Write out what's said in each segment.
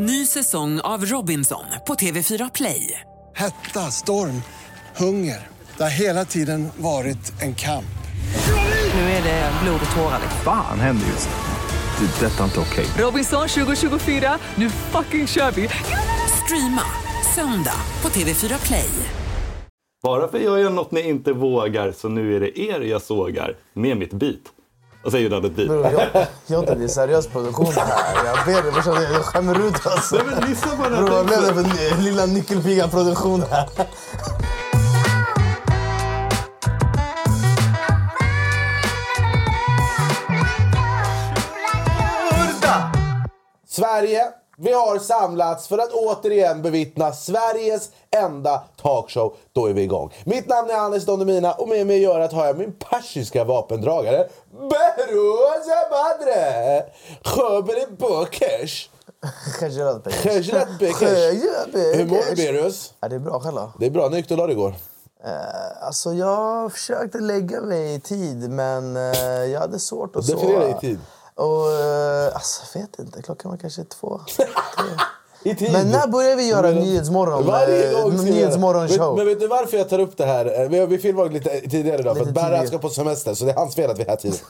Ny säsong av Robinson på TV4 Play. Hetta, storm, hunger. Det har hela tiden varit en kamp. Nu är det blod och tårar. Fan händer just nu. Det. är Detta är inte okej. Robinson 2024, nu fucking kör vi! Streama söndag på TV4 Play. Bara för jag gör något ni inte vågar så nu är det er jag sågar med mitt beat. Och så gjorde han ett beat. Bror, jag, Jonte, det är seriös produktion här. Jag ber dig brorsan, jag skämmer ut alltså. Nej, men lyssna på den här Bror, vad blev det för lilla nyckelpigan-produktion här? Sverige, vi har samlats för att återigen bevittna Sveriges enda talkshow. Då är vi igång. Mitt namn är Anis Don och med mig i örat har jag min persiska vapendragare Behrouz Abadre! Sjöbel Bokers. Khajrat Bekers. Hur mår du Behrouz? Ja, det är bra själv. Det är bra. Dig igår? Eh, Alltså jag försökte lägga mig i tid men eh, jag hade svårt att Definiera sova. i tid. Och, eh, alltså, jag vet inte, klockan var kanske två. Men när börjar vi göra Nyhetsmorgon? Varje eh, gång Nyhetsmorgonshow? Men, men vet du varför jag tar upp det här? Eh, Vi, vi filmade lite tidigare idag för Lite att Berra ska på semester så det är hans fel att vi är här tidigt.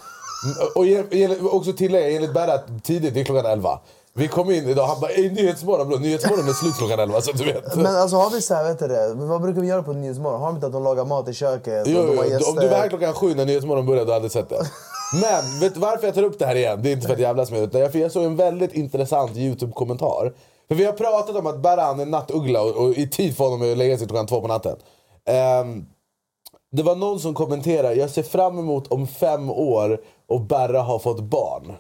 Och ge- ge- också tillägga, enligt Berra tidigt, det är klockan 11. Vi kom in idag, han bara "Ey, Nyhetsmorgon bror, Nyhetsmorgon är slut klockan 11 så du vet. Men alltså har vi så här, vet du det? Men Vad brukar vi göra på Nyhetsmorgon? Har de inte att de lagar mat i köket? Jo, och jo, om du var här klockan sju när Nyhetsmorgon började, du hade sett det. Men vet du varför jag tar upp det här igen? Det är inte för att jävlas med utan för jag såg en väldigt intressant YouTube-kommentar. För vi har pratat om att Berran är nattuggla och, och i tid för honom att lägga sig klockan två på natten. Ehm, det var någon som kommenterade, jag ser fram emot om fem år och Berra har fått barn.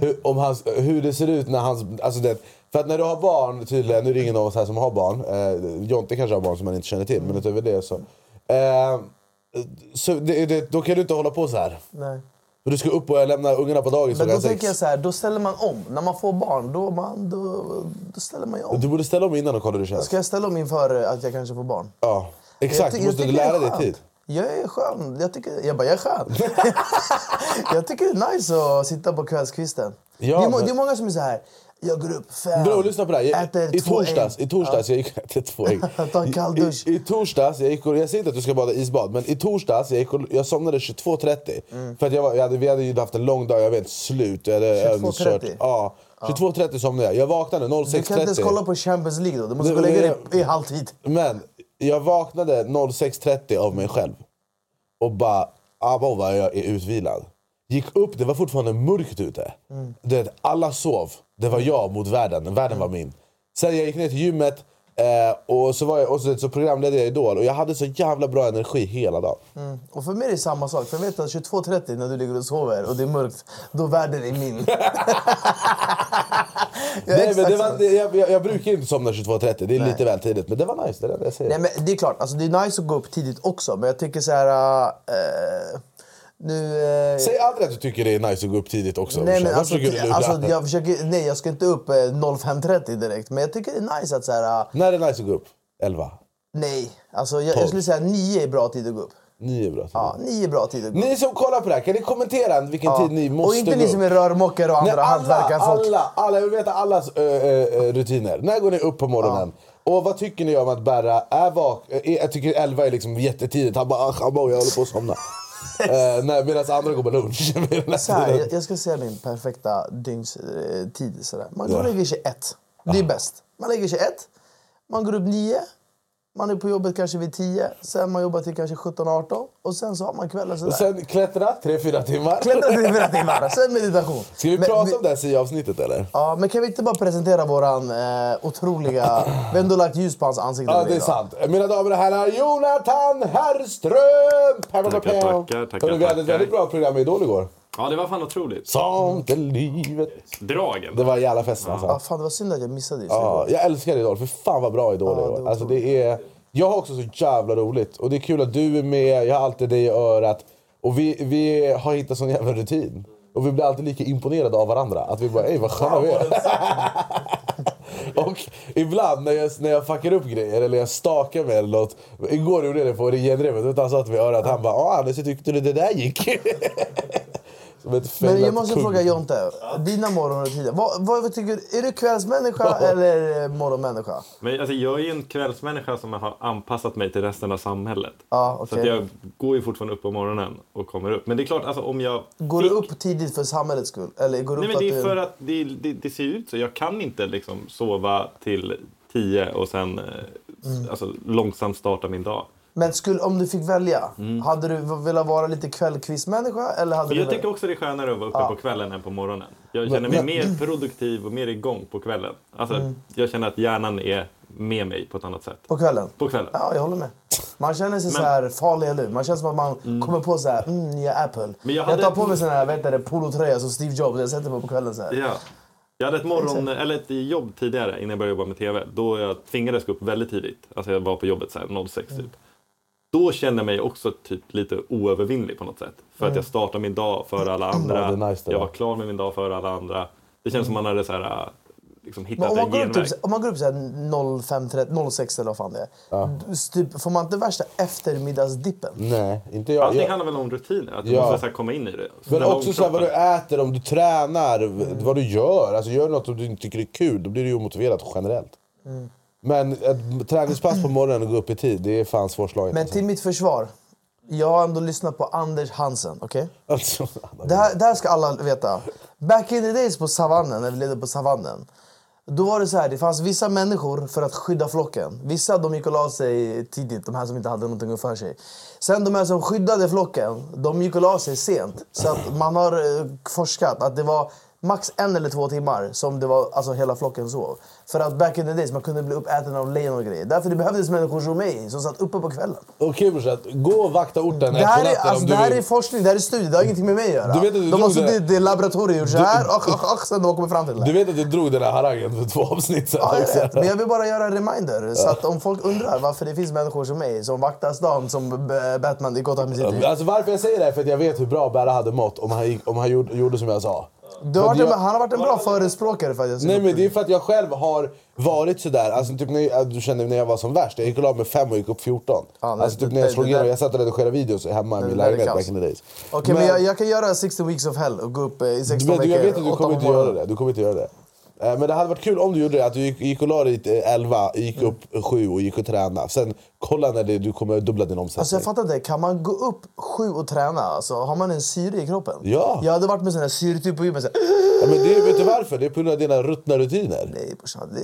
Hur, om hans, hur det ser ut när hans... Alltså det, för att när du har barn, tydligen, nu är det ingen av oss här som har barn. Eh, Jonte kanske har barn som man inte känner till, men utöver det så. Eh, så det, det, då kan du inte hålla på så här. Nej. För du ska upp och lämna ungarna på dagis Men då tänker jag så här, då ställer man om. När man får barn, då, man, då, då ställer man ju om. Du borde ställa om innan och kolla hur det känns. Ska jag ställa om inför att jag kanske får barn? Ja, exakt. ty- Du måste tycker lära det är dig tid. Jag är skön. Jag, tycker, jag bara, jag är skön. jag tycker det är nice att sitta på kvällskvisten. Ja, det, är, men- det är många som är så här. Jag går upp fem, Bro, lyssna på det här. Äter I två torsdags, ägg. i torsdags jag gick äter två ägg. Ta en kall dusch. I, i, I torsdags, jag, gick jag säger inte att du ska bada isbad, men i torsdags jag, gick jag somnade 22.30. Mm. För att jag, var, jag hade, vi hade ju haft en lång dag, jag vet slut. Jag hade 22.30? övningskört. Ja, 22.30 somnade jag. Jag vaknade Du kan inte ens 06.30. kolla på Champions League då. Du måste gå och lägga dig i halvtid. Men jag vaknade 06.30 av mig själv. Och bara, abba vad jag är utvilad. Gick upp, det var fortfarande mörkt ute. Mm. Du vet, alla sov. Det var jag mot världen, världen var min. Sen jag gick ner till gymmet eh, och så, var jag, och så, så programledde jag Idol. Och jag hade så jävla bra energi hela dagen. Och för mig är det samma sak. För jag vet att 22.30 när du ligger och sover och det är mörkt, då världen är min. Nej, men det var, jag, jag, jag brukar inte somna 22.30, det är lite väl tidigt. Men det var nice, det är det jag säger. Nej, men det är klart, alltså, det är nice att gå upp tidigt också. Men jag tycker så här... eh, nu... eh, Säg aldrig att du tycker det är nice att gå upp tidigt också. Nej, men alltså, försöker alltså, jag försöker, nej, jag ska inte upp eh, 05.30 direkt. Men jag tycker det är nice att så här... eh, När är det nice att gå upp? 11? nej, alltså, jag, jag skulle säga 9 är bra tid att gå upp. 9 är bra. tid. Ja, 9 är bra tid gå. Ni som kollar på det här, kan ni kommentera vilken tid ni måste och inte gå ni som är rörmokare och andra Nej, alla, hantverkarfolk. alla, alla, jag vill veta allas ö, ö, rutiner. När går ni upp på morgonen? Och vad tycker ni om att Berra är vak... Jag tycker 11 är liksom jättetidigt. Han bara, "Ah, jag håller på att somna. Uh, Medan andra går på lunch. Så här, jag, jag ska säga min perfekta dygnstid. Man går och lägger sig ett. Det är bäst. Man lägger sig ett. Man går upp nio. Man är på jobbet kanske vid 10. Sen man jobbar till kanske 17-18. Och sen så har man kvällen sådär. Och sen klättra, 3-4 timmar. Till fyra timmar. Sen meditation. Ska vi Men prata om det här SIA-avsnittet eller? Ja, men kan vi inte bara presentera våran eh, otroliga... Vi har ändå lagt ljus på hans ansikte. Ja, det är sant. Mina damer och herrar, Jonathan Herrström! Tackar, tackar, tackar, Vi hade ett väldigt bra program i Idol igår. Ja, det var fan otroligt. Sånt är livet. Dragen. Det var en jävla fest alltså. Ja, fan, det var synd att jag missade just Ja, det. jag älskar Idol. För fan vad bra Idol Ja, det är Alltså det är... Jag har också så jävla roligt. Och det är kul att du är med, jag har alltid dig i örat. Och vi, vi har hittat sån jävla rutin. Och vi blir alltid lika imponerade av varandra. Att vi bara, ey vad sköna vi är. Och ibland när jag, när jag fuckar upp grejer eller jag stakar mig eller något. Igår gjorde jag det på genrevet. Han sa till mig i örat, han bara ah, Anders hur tyckte du det där gick? Men jag måste kung. fråga Jonte, dina morgonrutiner. Vad, vad, vad tycker du? Är du kvällsmänniska eller morgonmänniska? Men alltså, jag är ju en kvällsmänniska som har anpassat mig till resten av samhället. Ja, Så okej. att jag går ju fortfarande upp på morgonen och kommer upp. Men det är klart, alltså, om jag Går fick... du upp tidigt för samhällets skull? Eller går du Nej, upp men det är att för att det, det, det ser ut så. Jag kan inte liksom sova till tio och sen eh, Mm. alltså, långsamt starta min dag. Men skulle, om du fick välja, Mm. hade du velat vara lite kvällkvistmänniska? Eller hade Men du jag tycker också det är skönare att vara uppe på kvällen än på morgonen. Jag känner mig mer produktiv och mer igång på kvällen. Alltså, Mm. Jag känner att hjärnan är med mig på ett annat sätt. På kvällen? På kvällen. Ja, jag håller med. Man känner sig Men- så här farlig, eller? Man känner som att man kommer på så här, mm, nya Apple. Men jag jag, hade- tar på mig sån här, vet du, polotröja som Steve Jobs, jag sätter mig på kvällen så här. Ja. Jag hade ett, morgon, eller ett jobb tidigare innan jag började jobba med TV. Då jag tvingades gå upp väldigt tidigt. Alltså jag var på jobbet så här, 06 Mm. typ. Då kände jag mig också typ lite oövervinnlig på något sätt. För Mm. att jag startade min dag före alla andra. Ja, nice jag var klar med min dag före alla andra. Det känns som man hade så här, äh, liksom Men hittat om man, en genväg. typ, om man går upp så här 05.30, 06 eller vad fan det är. Du- Typ, får man inte värsta eftermiddagsdippen? Nej, inte jag. Allting jag handlar väl om rutiner. Att du Ja. måste så komma in i det. men Ställa om också så här, vad du äter, om du tränar, v- vad du gör. Alltså gör något som du inte tycker är kul, då blir du ju omotiverad generellt. Men ett träningspass på morgonen och gå upp i tid, det är fan svårslaget. Men till mitt försvar, jag har ändå lyssnat på Anders Hansen, okej? alltså. Det, här, det här ska alla veta. Back in the days på savannen, när vi levde på savannen. Då var det så här, det fanns vissa människor för att skydda flocken. Vissa de gick och la sig tidigt, de här som inte hade någonting för sig. Sen de här som skyddade flocken, de gick och la sig sent. Så att man har eh, forskat att det var max en eller två timmar som det var, alltså hela flocken sov. För att back in the days man kunde bli uppäten av lejon och grejer. Därför det behövdes människor som mig som satt uppe på kvällen. Okej brorsan, gå och vakta orten Det här, är, alltså, det här är forskning, det här är studie, det har ingenting med mig att göra. Du vet att du de har suttit i laboratoriet och gjort så här, och, och, och, sen de har kommit fram till det. Du vet att du drog den här harangen för två avsnitt sen Ja, jag vet. Men jag vill bara göra en reminder. Så att om folk undrar varför det finns människor som mig som vaktar stan som Batman i Gotham City. Alltså varför jag säger det är för att jag vet hur bra Berra hade mått om han, gick, om han gjorde, gjorde som jag sa. Du har jag- han har varit en bra förespråkare för att jag ska Nej men det är för att jag själv har varit sådär, alltså typ när du kände när jag var som värst, jag gick och la mig fem och gick upp 14. Ja, nej, alltså typ det- när jag slog igenom, jag satt och redigerade videos hemma i min lägenhet back in the days. Okej, men, jag, jag kan göra 60 weeks of hell och gå upp eh, i 16 men, du, veckor. jag vet att du kommer inte göra det. Du kommer inte göra det. Eh, Men det hade varit kul om du gjorde det, att du gick, gick och la dig eh, 11, gick upp 7 och gick och tränade. Sen kolla när det, du kommer dubbla din omsättning. Alltså jag fattar inte, kan man gå upp sju och träna? Alltså, har man en syre i kroppen? Ja. Jag hade varit med sån här syretyp på gymmet. så ja, men det, vet du varför? Det är på grund av dina ruttna rutiner. Nej brorsan,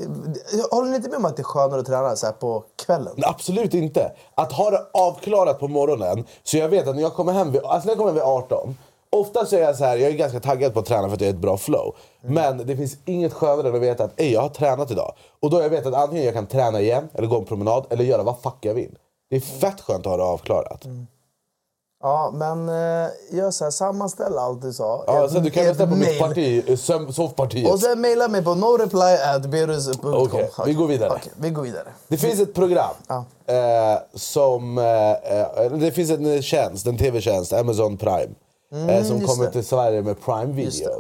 håller ni inte med om att det är skönare att träna så på kvällen? Nej, Absolut inte. Att ha det avklarat på morgonen, så jag vet att när jag kommer hem vid, alltså när jag kommer hem vid 18, ofta så är jag så här, jag är ganska taggad på att träna för att jag är ett bra flow. Men det finns inget skönare än att veta att jag har tränat idag. Och då jag vet att antingen jag kan träna igen, eller gå en promenad, eller göra vad fuck jag vill. Det är fett skönt att ha det avklarat. Ja, men eh, gör så här, sammanställ allt du sa. Ja, Ett- sen du kan rösta på mitt parti, eh, sovpartiet. Och sen mejla mig på noreply.berus.com. Okej, vi går vidare. Okej, vi går vidare. Det finns ett program Ja. eh, som... Eh, eh, det finns en tjänst, en tv-tjänst, Amazon Prime. Eh, som Mm, just kommer det. till Sverige med Prime Video.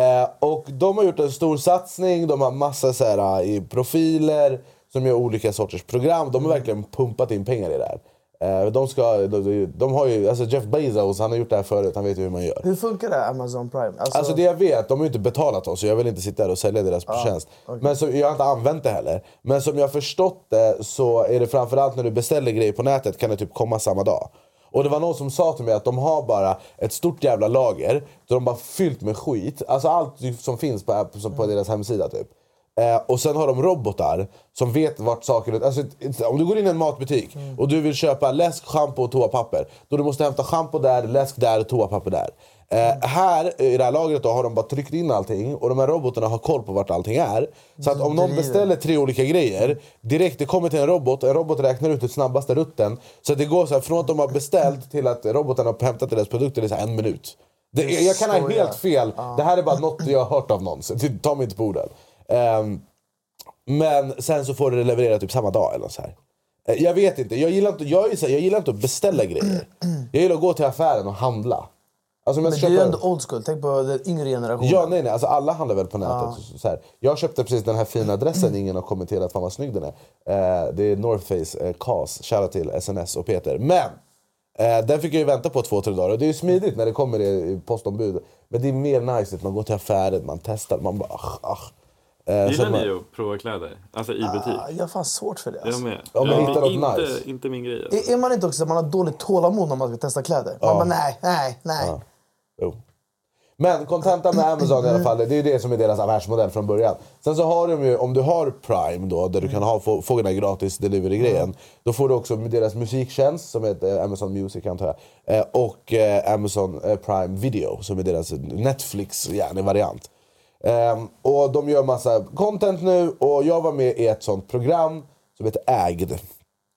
Eh, och de har gjort en stor satsning, de har massa så här, i profiler som gör olika sorters program. De har Mm. verkligen pumpat in pengar i det här. Eh, de, ska, de, de har ju, alltså Jeff Bezos han har gjort det här förut, han vet ju hur man gör. Hur funkar det Amazon Prime? Alltså, Alltså det jag vet, de har ju inte betalat oss så jag vill inte sitta där och sälja deras tjänst. Men så, jag har inte använt det heller. Men som jag har förstått det så är det framförallt när du beställer grejer på nätet kan det typ komma samma dag. Och det var någon som sa till mig att de har bara ett stort jävla lager. Där de bara fyllt med skit. Alltså allt som finns på, på deras hemsida typ. Eh, och sen har de robotar som vet vart saker... Alltså, om du går in i en matbutik och du vill köpa läsk, schampo och toapapper. Då du måste hämta schampo där, läsk där, toapapper där. Eh, här i det här lagret då, har de bara tryckt in allting och de här robotarna har koll på vart allting är. Så att om någon beställer tre olika grejer, direkt det kommer till en robot, en robot räknar ut den snabbaste rutten. Så att det går så här, från att de har beställt till att roboten har hämtat deras produkter, det är en minut. Det, jag kan ha helt fel, det här är bara något jag har hört av någon, så ta mig inte på orden. Ehm, men sen så får du det levererat typ samma dag eller så här. Eh, Jag vet inte, jag gillar inte, jag, är så här, jag gillar inte att beställa grejer. Jag gillar att gå till affären och handla. Alltså, jag men ska du är köpa- ändå old school, tänk på den yngre generationen. Ja, nej, nej. Alltså, alla handlar väl på nätet. Så, så här. Jag köpte precis den här fina dressen, ingen har kommenterat fan vad snygg den är. Eh, det är North Face eh, CAS, shoutout till SNS och Peter. Men! Eh, den fick jag ju vänta på två, tre dagar. Och det är ju smidigt när det kommer i i postombud. Men det är mer nice att man går till affären, man testar, man bara ach, ach. Eh, Gillar man- ni att prova kläder? Alltså i butik? Ah, Jag har fan svårt för det. Jag Alltså. med. Ja, men Jag- hitta något inte, nice. inte min grej. Alltså. Är är man inte också så att man har dåligt tålamod när man ska testa kläder? Man bara nej, nej, nej. Ja. Jo. Men kontentan med Amazon i alla fall, det är ju det som är deras affärsmodell från början. Sen så har de ju, om du har Prime då, där du kan ha, få, få den här gratis delivery-grejen. Då får du också deras musiktjänst som heter Amazon Music antar jag. Eh, och eh, Amazon eh, Prime Video som är deras Netflix-variant. Ehm, och de gör massa content nu och jag var med i ett sånt program som heter Ägd.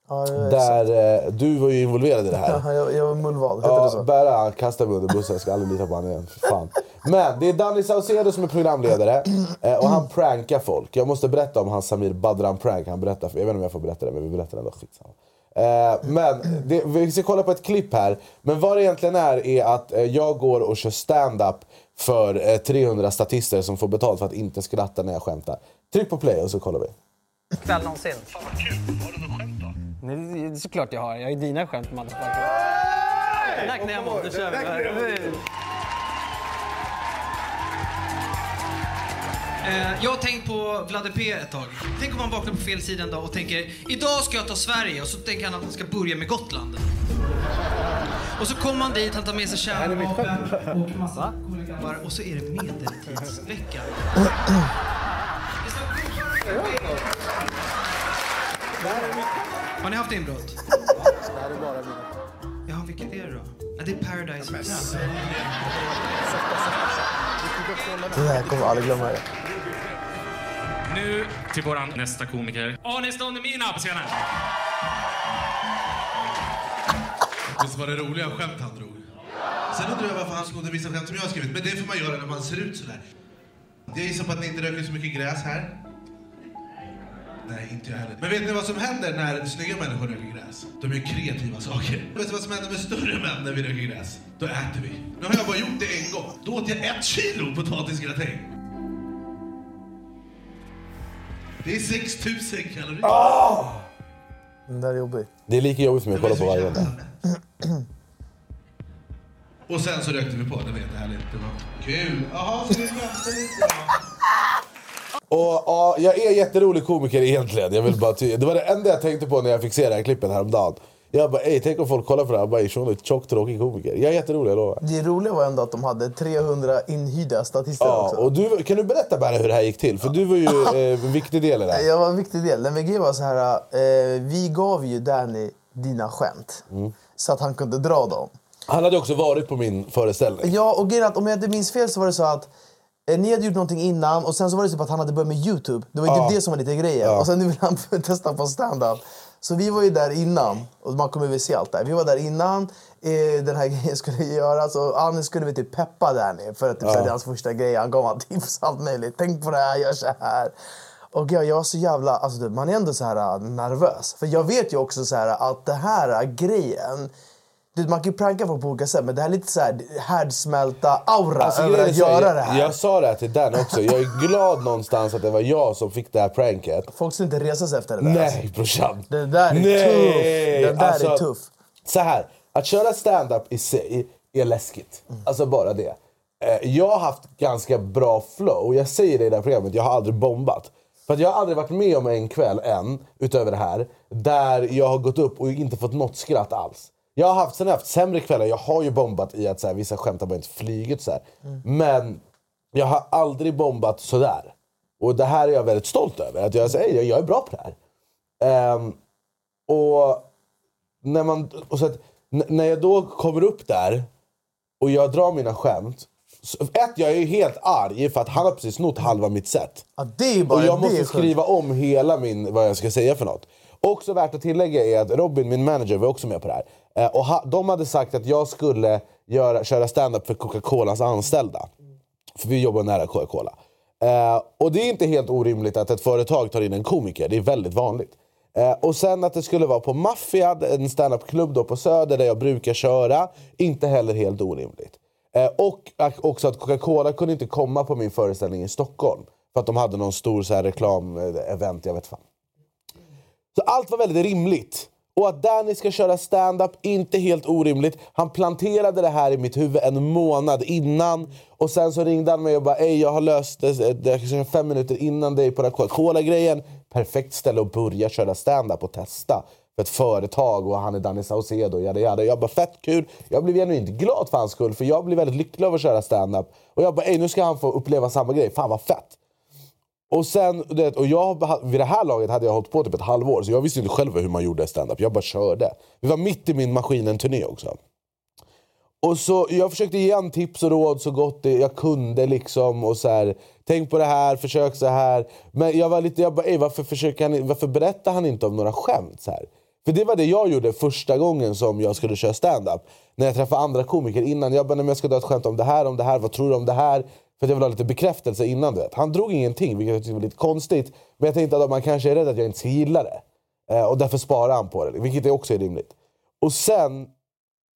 Ja, Där eh, du var ju involverad i det här. Ja, jag, jag var mullvad, heter det Ja, så? Berra han kastade mig under bussen, jag ska aldrig lita på honom igen. Fan. Men det är Danny Saucedo som är programledare eh, och han prankar folk. Jag måste berätta om hans Samir Badran-prank. Han berättar, för, jag vet inte om jag får berätta det, men vi berättar det ändå. Skitsamma. Eh, men det, vi ska kolla på ett klipp här. Men vad det egentligen är, är att eh, jag går och kör stand-up för eh, 300 statister som får betalt för att inte skratta när jag skämtar. Tryck på play och så kollar vi. kväll någonsin. Fan vad kul. Har du något skämt då? Nej, det är såklart jag har. Jag har ju dina skämt, motherfucker. Tack Nemo, då kör vi. Eh, Jag har tänkt på Vlade P ett tag. Tänk om han vaknar på fel sida en dag och tänker idag ska jag ta Sverige och så tänker han att han ska börja med Gotland. Och så kommer han dit, han tar med sig kärnvapen och massa coola grabbar och så är det medeltidsveckan. Har ni haft inbrott? Ja, vilket är det då? Ja, det är Paradise Hotel. Det här kommer aldrig glömma. Det. Nu till våran nästa komiker. Anis Don Demina på scenen. Visst var det roliga skämt han drog? Sen undrar jag varför han snodde vissa skämt som jag har skrivit. Men det får man göra när man ser ut sådär. Jag gissar på att ni inte röker så mycket gräs här. Nej, inte jag heller. Men vet ni vad som händer när snygga människor röker gräs? De gör kreativa saker. Vet du vad som händer med större män när vi röker gräs? Då äter vi. Nu har jag bara gjort det en gång. Då åt jag ett kilo potatisgratäng. Det är 6000 kalorier. Den där är jobbig. Det är lika jobbigt för mig att kolla på varje gång. Och sen så rökte vi på. Det var jättehärligt. Det var kul. Jaha, så vi skämtar lite. Och ja, jag är jätterolig komiker egentligen. Jag vill bara ty- det var det enda jag tänkte på när jag fick se det här klippet häromdagen. Jag bara, ey, tänk om folk kollar på det här och bara, "Ey, shunon är ett tjock tråkig komiker. Jag är jätterolig, jag lovar. Det roliga var ändå att de hade 300 inhyrda statister Ja, också. och du, kan du berätta bara hur det här gick till? För du var ju eh, en viktig del i det här. Jag var en viktig del. Den VG var så här, eh, vi gav ju Danny dina skämt. Mm. Så att han kunde dra dem. Han hade också varit på min föreställning. Ja, och grejen är att om jag inte minns fel så var det så att ni hade gjort någonting innan och sen så var det typ att han hade börjat med Youtube. Det var ju Ja. typ det som var lite grejen. Ja. Och sen nu vill han testa på stand-up. Så vi var ju där innan, och man kommer väl se allt där. Vi var där innan eh, den här grejen skulle göras och Anis skulle vi typ peppa Danny för att typ, Ja. det är hans första grej. Han gav han tips allt möjligt. Tänk på det här, gör så här. Och jag, jag var så jävla, alltså man är ändå så här äh, nervös. För jag vet ju också så här att det här äh, grejen, man kan ju pranka folk på olika sätt men det här är lite så här härdsmälta aura Alltså, över att göra det här. Jag sa det här till Dan också. Jag är glad någonstans att det var jag som fick det här pranket. Folk skulle inte resa sig efter det där. alltså. Nej brorsan. Det där är Nej. tuff. Det där Alltså, är tuff. Så här, att köra stand-up i sig är läskigt. Mm. Alltså bara det. Eh, Jag har haft ganska bra flow. Jag säger det i det här programmet, jag har aldrig bombat. För jag har aldrig varit med om en kväll än, utöver det här, där jag har gått upp och inte fått något skratt alls. Jag har haft, sen har haft sämre kvällar, jag har ju bombat i att så här, vissa skämt har bara inte flugit så här. Men jag har aldrig bombat sådär. Och det här är jag väldigt stolt över. Att jag säger, jag, är bra på det här. Ehm, och när, man, och så att, när jag då kommer upp där och jag drar mina skämt. Så, ett, jag är ju helt arg för att han har precis snott halva mitt set. Ja, det är bara, Och jag måste skriva om hela min, vad jag ska säga för något. Också värt att tillägga är att Robin, min manager, var också med på det här. Eh, och ha, de hade sagt att jag skulle göra, köra stand-up för Coca-Colas anställda. För vi jobbar nära Coca-Cola. Eh, och det är inte helt orimligt att ett företag tar in en komiker. Det är väldigt vanligt. Eh, och sen att det skulle vara på Maffia, en standup-klubb på Söder där jag brukar köra. Inte heller helt orimligt. Eh, och också att Coca-Cola kunde inte komma på min föreställning i Stockholm. För att de hade någon stor så här reklam-event, eh, jag vet fan. Så allt var väldigt rimligt. Och att Danny ska köra stand-up, inte helt orimligt. Han planterade det här i mitt huvud en månad innan. Och sen så ringde han mig och bara Ey, jag har löst det, jag ska köra fem minuter innan dig på den här Coca-Cola-grejen. Perfekt ställe att börja köra stand-up och testa. För ett företag och han är Danny Saucedo. Yada, yada. Jag bara fett kul. Jag blev genuint glad för hans skull för jag blev väldigt lycklig av att köra stand-up. Och jag bara Ey, nu ska han få uppleva samma grej. Fan vad fett. Och sen, vet, och jag, vid det här laget hade jag hållit på typ ett halvår så jag visste inte själv hur man gjorde stand-up. Jag bara körde. Vi var mitt i min Maskinen-turné också. Och så, jag försökte ge han tips och råd så gott det, jag kunde. liksom och så här, Tänk på det här, försök så här. Men jag var lite, jag bara, varför, försöker han, varför berättar han inte om några skämt? Så här? För det var det jag gjorde första gången som jag skulle köra stand-up. När jag träffade andra komiker innan. Jag bara, men jag ska dra ett skämt om det här, om det här, vad tror du om det här? För att jag vill ha lite bekräftelse innan. Du vet. Han drog ingenting, vilket jag tyckte var lite konstigt. Men jag tänkte att man kanske är rädd att jag inte ska gilla det. Eh, och därför sparar han på det, vilket också är rimligt. Och sen,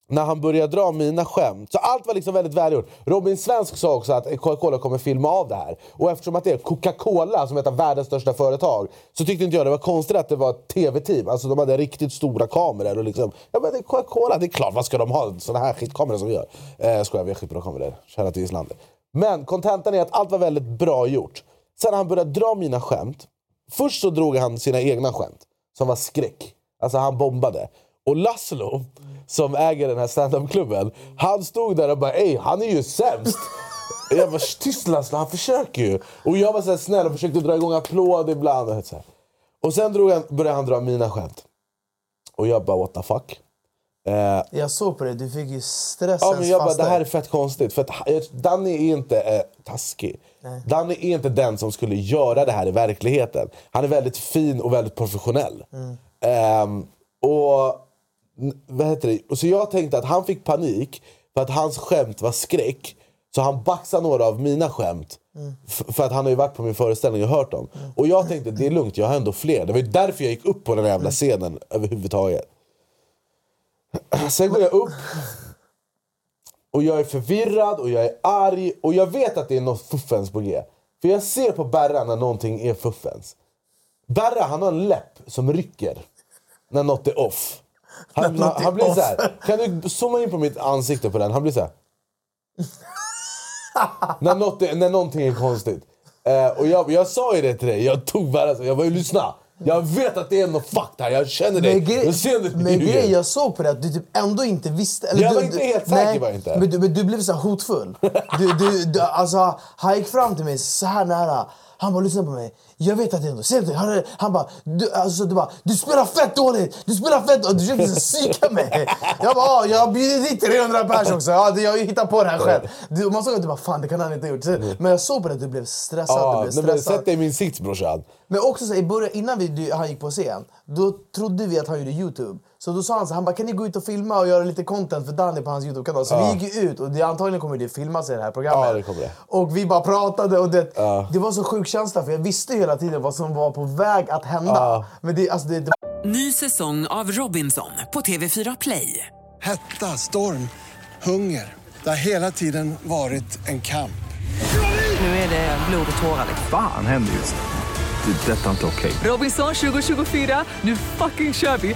när han började dra mina skämt, så allt var liksom väldigt välgjort. Robin Svensk sa också att Coca-Cola kommer filma av det här. Och eftersom att det är Coca-Cola som är ett av världens största företag så tyckte inte jag det var konstigt att det var ett tv-team. Alltså de hade riktigt stora kameror. Och liksom, ja, men det är Coca-Cola, det är klart, vad ska de ha såna här skitkameror som vi gör? Eh, skojar, vi har skitbra kameror. Shoutout till Islander. Men kontentan är att allt var väldigt bra gjort. Sen när han började dra mina skämt, först så drog han sina egna skämt som var skräck. Alltså han bombade. Och Laszlo, som äger den här standupklubben, han stod där och bara ey, han är ju sämst. Jag var tyst Laszlo, han försöker ju. Och jag var så här snäll och försökte dra igång applåd ibland. Och, så här. och sen drog han, började han dra mina skämt. Och jag bara what the fuck. Eh, Jag såg på det, du fick ju stressens Ja, men jag bara, det här är fett konstigt. För att Danny är inte eh, taskig. Danny är inte den som skulle göra det här i verkligheten. Han är väldigt fin och väldigt professionell. Ehm, och, n- vad heter det? och Så jag tänkte att han fick panik för att hans skämt var skräck. Så han baxade några av mina skämt. F- För att han har ju varit på min föreställning och hört dem. Och jag tänkte det är lugnt, jag har ändå fler. Det var ju därför jag gick upp på den här jävla scenen överhuvudtaget. Sen går jag upp och jag är förvirrad och jag är arg och jag vet att det är något fuffens på G. För jag ser på Berra när någonting är fuffens. Berra han har en läpp som rycker när något är off. Han, han, han blir så här. kan du zooma in på mitt ansikte på den? Han blir så här. när, något är, när någonting är konstigt. Eh, och jag, jag sa ju det till dig, jag tog Berra så jag bara lyssna. Jag vet att det är något fuck här, jag känner dig. Men, grej, jag ser det men grejen, jag såg på det att du typ ändå inte visste. Jag du, var inte du, helt säker var inte. Men du, men du blev så hotfull. Du, du, du, alltså, han gick fram till mig så här nära. Han bara lyssna på mig. Jag vet att det är ändå. Ser du? Han, han bara, du, alltså, du bara, du spelar fett dåligt! Du spelar fett dåligt! Du försökte så psyka mig. Jag bara, "Ja, jag har bjudit dit 300 pers också. Ja, jag hittat på det här själv. Du, man såg att du bara, fan det kan han inte ha gjort. Så- Men jag såg på det att du blev stressad. Ja, du blev nej, men stressad. sätt dig i min sits brorsan. Men också så, i början, innan vi, han gick på scen, då trodde vi att han gjorde Youtube. Så då sa han så här, han bara, kan ni gå ut och filma och göra lite content för Danny på hans Youtube-kanal? Så Ja. vi gick ut och det, antagligen kommer det filmas i det här programmet. Ja, det kommer det. Och vi bara pratade och det, det var så sjuk känsla för jag visste hela tiden vad som var på väg att hända. Men det, alltså det, det Ny säsong av Robinson på TV4 Play. Hetta, storm, hunger. Det har hela tiden varit en kamp. Nu är det blod och tårar. liksom. Fan händer just det. Det är detta inte okej. Robinson 2024, nu fucking kör vi!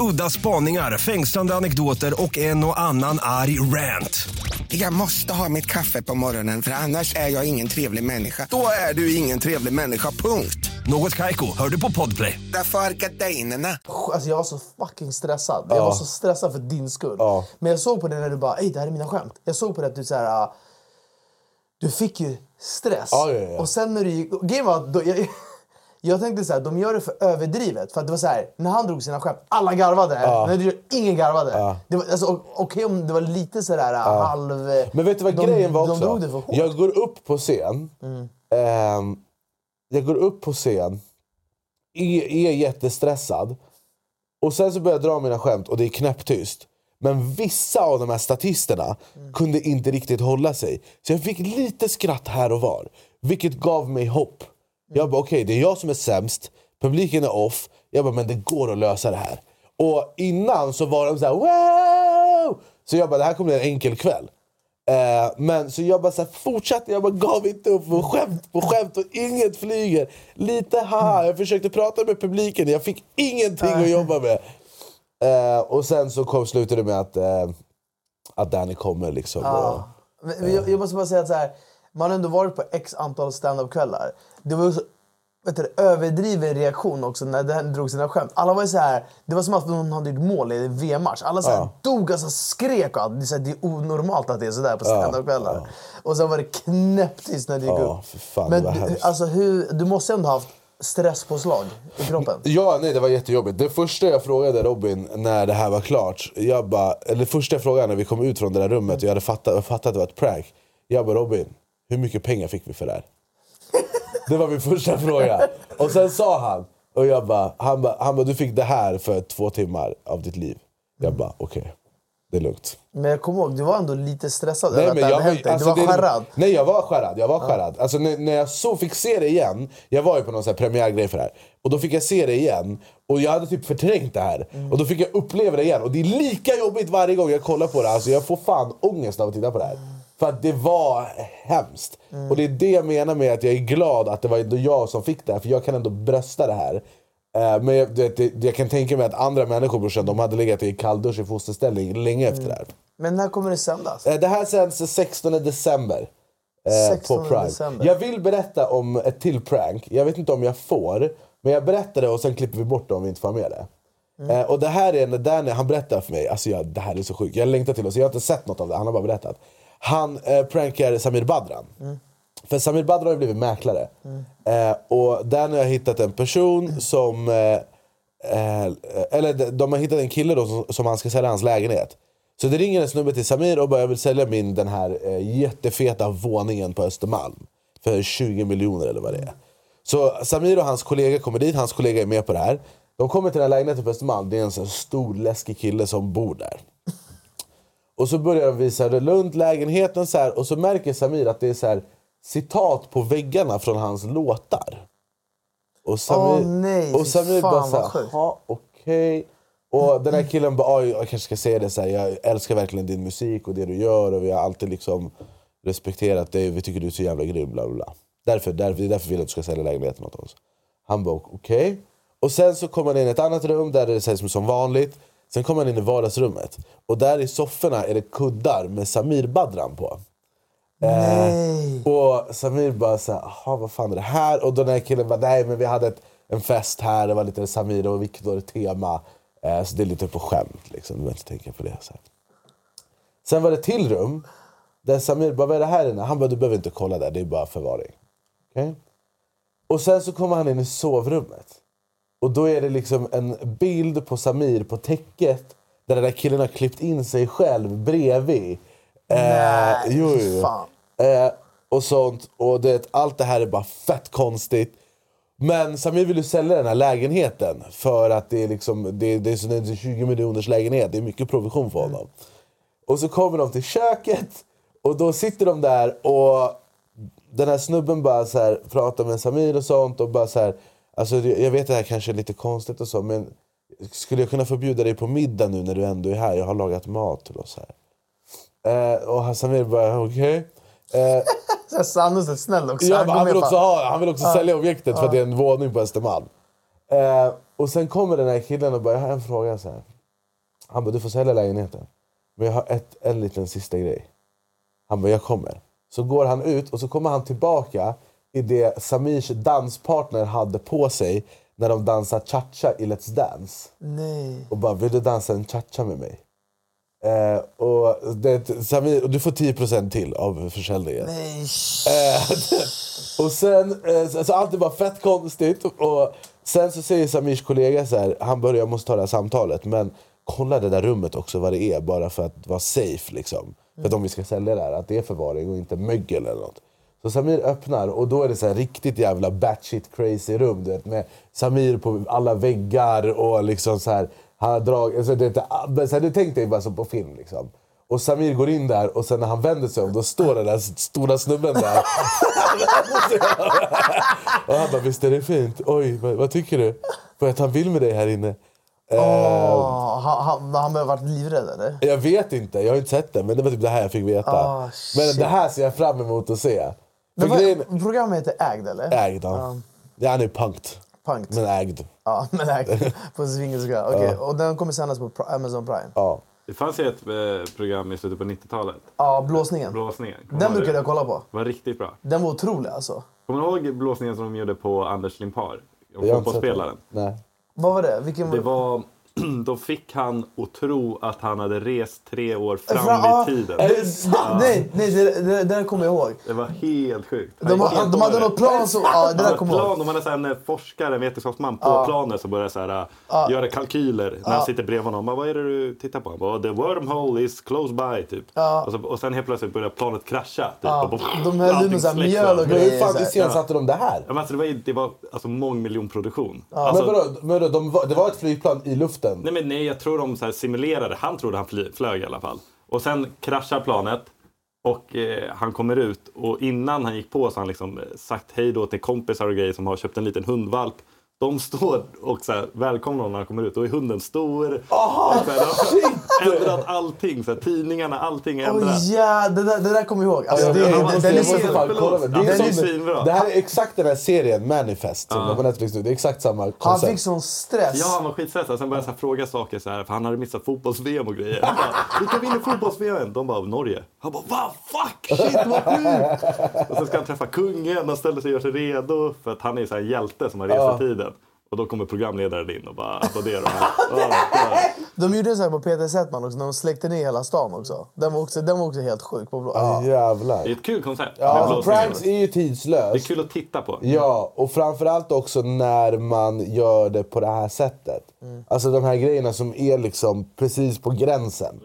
Udda spaningar, fängslande anekdoter och en och annan arg rant. Jag måste ha mitt kaffe på morgonen för annars är jag ingen trevlig människa. Då är du ingen trevlig människa, punkt. Något Kaiko, hör du på Podplay. Därför är gardinerna. Alltså jag var så fucking stressad. Ja. Jag var så stressad för din skull. Ja. Men jag såg på det när du bara, ej det här är mina skämt. Jag såg på det att du så här, ah, du fick ju stress. Ja, ja, ja. Och sen när du gick, grejen var att då, jag, jag tänkte så här, de gör det för överdrivet. För det var så här, när han drog sina skämt, alla garvade. Ja. När du ingen garvade. Ja. Det var, alltså, Okej om det var lite sådär halv... Men vet du vad de, grejen var De också? drog det för hårt. jag går upp på scen. Ehm, jag går upp på scen. Är, är jättestressad. Och sen så börjar jag dra mina skämt och det är knäpptyst. Men vissa av de här statisterna kunde inte riktigt hålla sig. Så jag fick lite skratt här och var. Vilket gav mig hopp. Jag bara okej, det är jag som är sämst, publiken är off. Jag bara men det går att lösa det här. Och innan så var de så här wow! Så jag bara det här kommer bli en enkel kväll. Eh, men så jag bara så här, fortsatte, jag bara gav inte upp på skämt på skämt och inget flyger. Lite ha, jag försökte prata med publiken, jag fick ingenting att jobba med. Eh, och sen så kom, slutade det med att, eh, att Danny kommer liksom. Och, Ja. Men Jag, jag måste bara säga att så här, man har ändå varit på x antal stand-up-kvällar. Det var så vet du, överdriven reaktion också när den drog sina skämt. Alla var så här, det var som att någon hade gjort mål i en VM-match. Alla så här, Ja. dog, alltså, skrek och allt. Det är, här, det är onormalt att det är sådär på Ja, stand-up-kvällar. Och sen var det knäpptyst när det gick Ja, upp. fan, Men du, alltså, hur, du måste ändå ha haft stresspåslag i kroppen. Ja, nej det var jättejobbigt. Det första jag frågade Robin när det här var klart, jag bara, eller första jag frågade när vi kom ut från det där rummet och jag hade fattat, fattat att det var ett prank. Jag bara Robin, hur mycket pengar fick vi för det här? Det var min första fråga. Och sen sa han, och jag bara, han bara, han bara du fick det här för två timmar av ditt liv. Jag bara okej, det är lugnt. Men jag kommer ihåg, du var ändå lite stressad Nej, över att men det jag hade hänt alltså, du var skärrad. Nej jag var skärrad, jag var skärrad. Alltså, när, när jag så fick se det igen, jag var ju på någon så här premiärgrej för det här. Och då fick jag se det igen, och jag hade typ förträngt det här. Mm. Och då fick jag uppleva det igen. Och det är lika jobbigt varje gång jag kollar på det. Alltså, jag får fan ångest av att titta på det här. För att det var hemskt. Mm. Och det är det jag menar med att jag är glad att det var ändå jag som fick det här. För jag kan ändå brösta det här. Eh, Men jag, det, jag kan tänka mig att andra människor brorsan, de hade legat i kalldusch i fosterställning länge efter det här. Men när kommer det sändas? Eh, Det här sänds den 16 december. eh, 16 på Prime. december. Jag vill berätta om ett till prank. Jag vet inte om jag får. Men jag berättar det och sen klipper vi bort det om vi inte får med det. Mm. Eh, och det här är när Danny, han berättar för mig, alltså jag, det här är så sjukt. Jag längtar till det, så jag har inte sett något av det, han har bara berättat. Han eh, prankar Samir Badran. Mm. För Samir Badran har ju blivit mäklare. Eh, och där har hittat en person som... Eh, eh, eller de- de har hittat en kille då som, som han ska sälja hans lägenhet. Så det ringer en snubbe till Samir och bara jag vill sälja min den här eh, jättefeta våningen på Östermalm. För 20 miljoner eller vad det är. Så Samir och hans kollega kommer dit, hans kollega är med på det här. De kommer till den här lägenheten på Östermalm, det är en sån stor läskig kille som bor där. Och så börjar de visa runt lägenheten så här, och så märker Samir att det är så här, citat på väggarna från hans låtar. Och Samir, Åh, nej, och Samir fan, bara vad så här, sjukt. "Ja, okej. Och den här killen bara, "Oj, jag kanske ska säga det så här, jag älskar verkligen din musik och det du gör och vi har alltid liksom respekterat dig och vi tycker du är så jävla grym. Bla, bla. Därför, därför, det är därför vill jag att du ska sälja lägenheten åt oss. Han bara okej. Och sen så kommer han in i ett annat rum där det sägs som vanligt. Sen kommer han in i vardagsrummet. Och där i sofforna är det kuddar med Samir Badran på. Eh, och Samir bara jaha vad fan är det här? Och den här killen bara, nej men vi hade ett, en fest här, det var lite Samir och Viktor tema. Eh, så det är lite på skämt liksom, du behöver inte tänka på det. Så här. Sen var det ett till rum, där Samir bara, vad är det här inne? Han bara, du behöver inte kolla där, det är bara förvaring. Okej? Och sen så kommer han in i sovrummet. Och då är det liksom en bild på Samir på täcket där den där killen har klippt in sig själv bredvid. Nej, jo, fy jo. fan. Eh, och sånt. Och det, allt det här är bara fett konstigt. Men Samir vill ju sälja den här lägenheten för att det är, liksom, det, det är så- det är en 20 miljoners lägenhet. Det är mycket provision för honom. Och så kommer de till köket och då sitter de där och den här snubben bara så här, pratar med Samir och sånt och bara så här, alltså jag vet att det här kanske är lite konstigt och så men skulle jag kunna få bjuda dig på middag nu när du ändå är här? Jag har lagat mat till oss här. Eh, och Samir bara okej. Eh, Så här, Sannos är snäll också. Ja, Han han vill också, ha, han vill också Ja. sälja objektet för Ja. att det är en våning på Östermalm. Eh, och sen kommer den här killen och bara, jag har en fråga. Så här. Han bara, du får sälja lägenheten. Men jag har ett, en liten sista grej. Han bara, jag kommer. Så går han ut och så kommer han tillbaka i det Samirs danspartner hade på sig när de dansar cha-cha i Let's Dance. Nej. Och bara, vill du dansa en cha-cha med mig? Eh, och, det, Samir, och du får 10% till av försäljningen. Nej. Eh, och sen, eh, så, så allt är bara fett konstigt. Och sen så säger Samirs kollega så här, han börjar, jag måste ta det här samtalet, men kolla det där rummet också vad det är, bara för att vara safe. Liksom. För att om vi ska sälja det här, att det är förvaring och inte mögel eller något. Så Samir öppnar och då är det så riktigt jävla batshit crazy rum. Du vet, med Samir på alla väggar och liksom så här, han har dragit... Alltså, det, det, så här, du tänkte dig bara som på film. Liksom. Och Samir går in där och sen när han vänder sig om då står den där stora snubben där. och han bara, visst är det fint? Oj, vad, vad tycker du? För att han vill med dig här inne. Eh, Åh, han, han, han varit livrädd eller? jag vet inte, jag har inte sett det men det var typ det här jag fick veta. Ah, men det här ser jag fram emot att se. Men grejen, programmet heter Ägd eller? ägd ja. ja. Han är punkt. Punkt. Men ägd. Ja, men ägd. På svengelska. Okej, Ja. och den kommer sändas på Amazon Prime. Ja. Det fanns ju ett eh, program i slutet på 90-talet. Ja, Blåsningen. Blåsningen. Kommer Den brukade det? jag kolla på. var riktigt bra. Den var otrolig alltså. Kommer du ihåg blåsningen som de gjorde på Anders Limpar? Fotbollsspelaren. det. Nej. Vad var det? Vilken Det var... Då fick han att tro att han hade rest tre år fram Fra- ja, i tiden. det- det- Nej, nej det, det, det där kommer jag ihåg. Det var helt sjukt. De, har- de hade något plan som... Ja, det där kommer jag ihåg. plan, de hade så här en forskare, en vetenskapsman på Ja. planet som började så här, äh, Ja. göra kalkyler när Ja. han sitter bredvid honom. Bara, Vad är det du tittar på? Han bara, the wormhole is close by. Typ. Ja. Och, så, och sen helt plötsligt började planet krascha. Typ. Ja, Och bara, de höll med så här mjöl och. Men hur fan iscensatte de det här? Ja, men alltså, det var, det var alltså, mångmiljonproduktion. Alltså, men vadå, vadå, de det var ett flygplan i luften? Nej, men nej, jag tror de så här simulerade. Han trodde han fly, flög i alla fall. Och sen kraschar planet och eh, han kommer ut. Och innan han gick på så har han liksom eh, sagt hej då till kompisar och grejer som har köpt en liten hundvalp. De står och så här, välkomnar honom när han kommer ut. Då är hunden stor. Aha, så här, de har ändrat allting. Så här, tidningarna, allting är ändrat. Åh ja, det där, det där kommer jag ihåg. Alltså, Ja, det, jag det, med. Det, är Ja, svinbra. det här är exakt den här serien, Manifest, som Ja. på Netflix nu. Det är exakt samma Han koncept. fick sån stress. Ja, han var skitstressad. Sen började här fråga saker så här, för han hade missat fotbolls-VM och grejer. Han bara, Vilka vinner fotbolls-VM? De bara, Norge. Han bara, va? Fuck! Shit vad sjukt! Och sen ska han träffa kungen och ställer sig och gör sig redo. För att han är så här en hjälte som har rest Ja. i tiden. Och då kommer programledaren in och bara applåderar. De gjorde sån här på Peter Settman också, när de släckte ner hela stan också. Den var också, den var också helt sjuk. På blå. Ja, Det jävlar. är ett kul koncept. Ja, alltså, pranks är ju tidslöst. Det är kul att titta på. Ja, och framförallt också när man gör det på det här sättet. Alltså de här grejerna som är liksom precis på gränsen.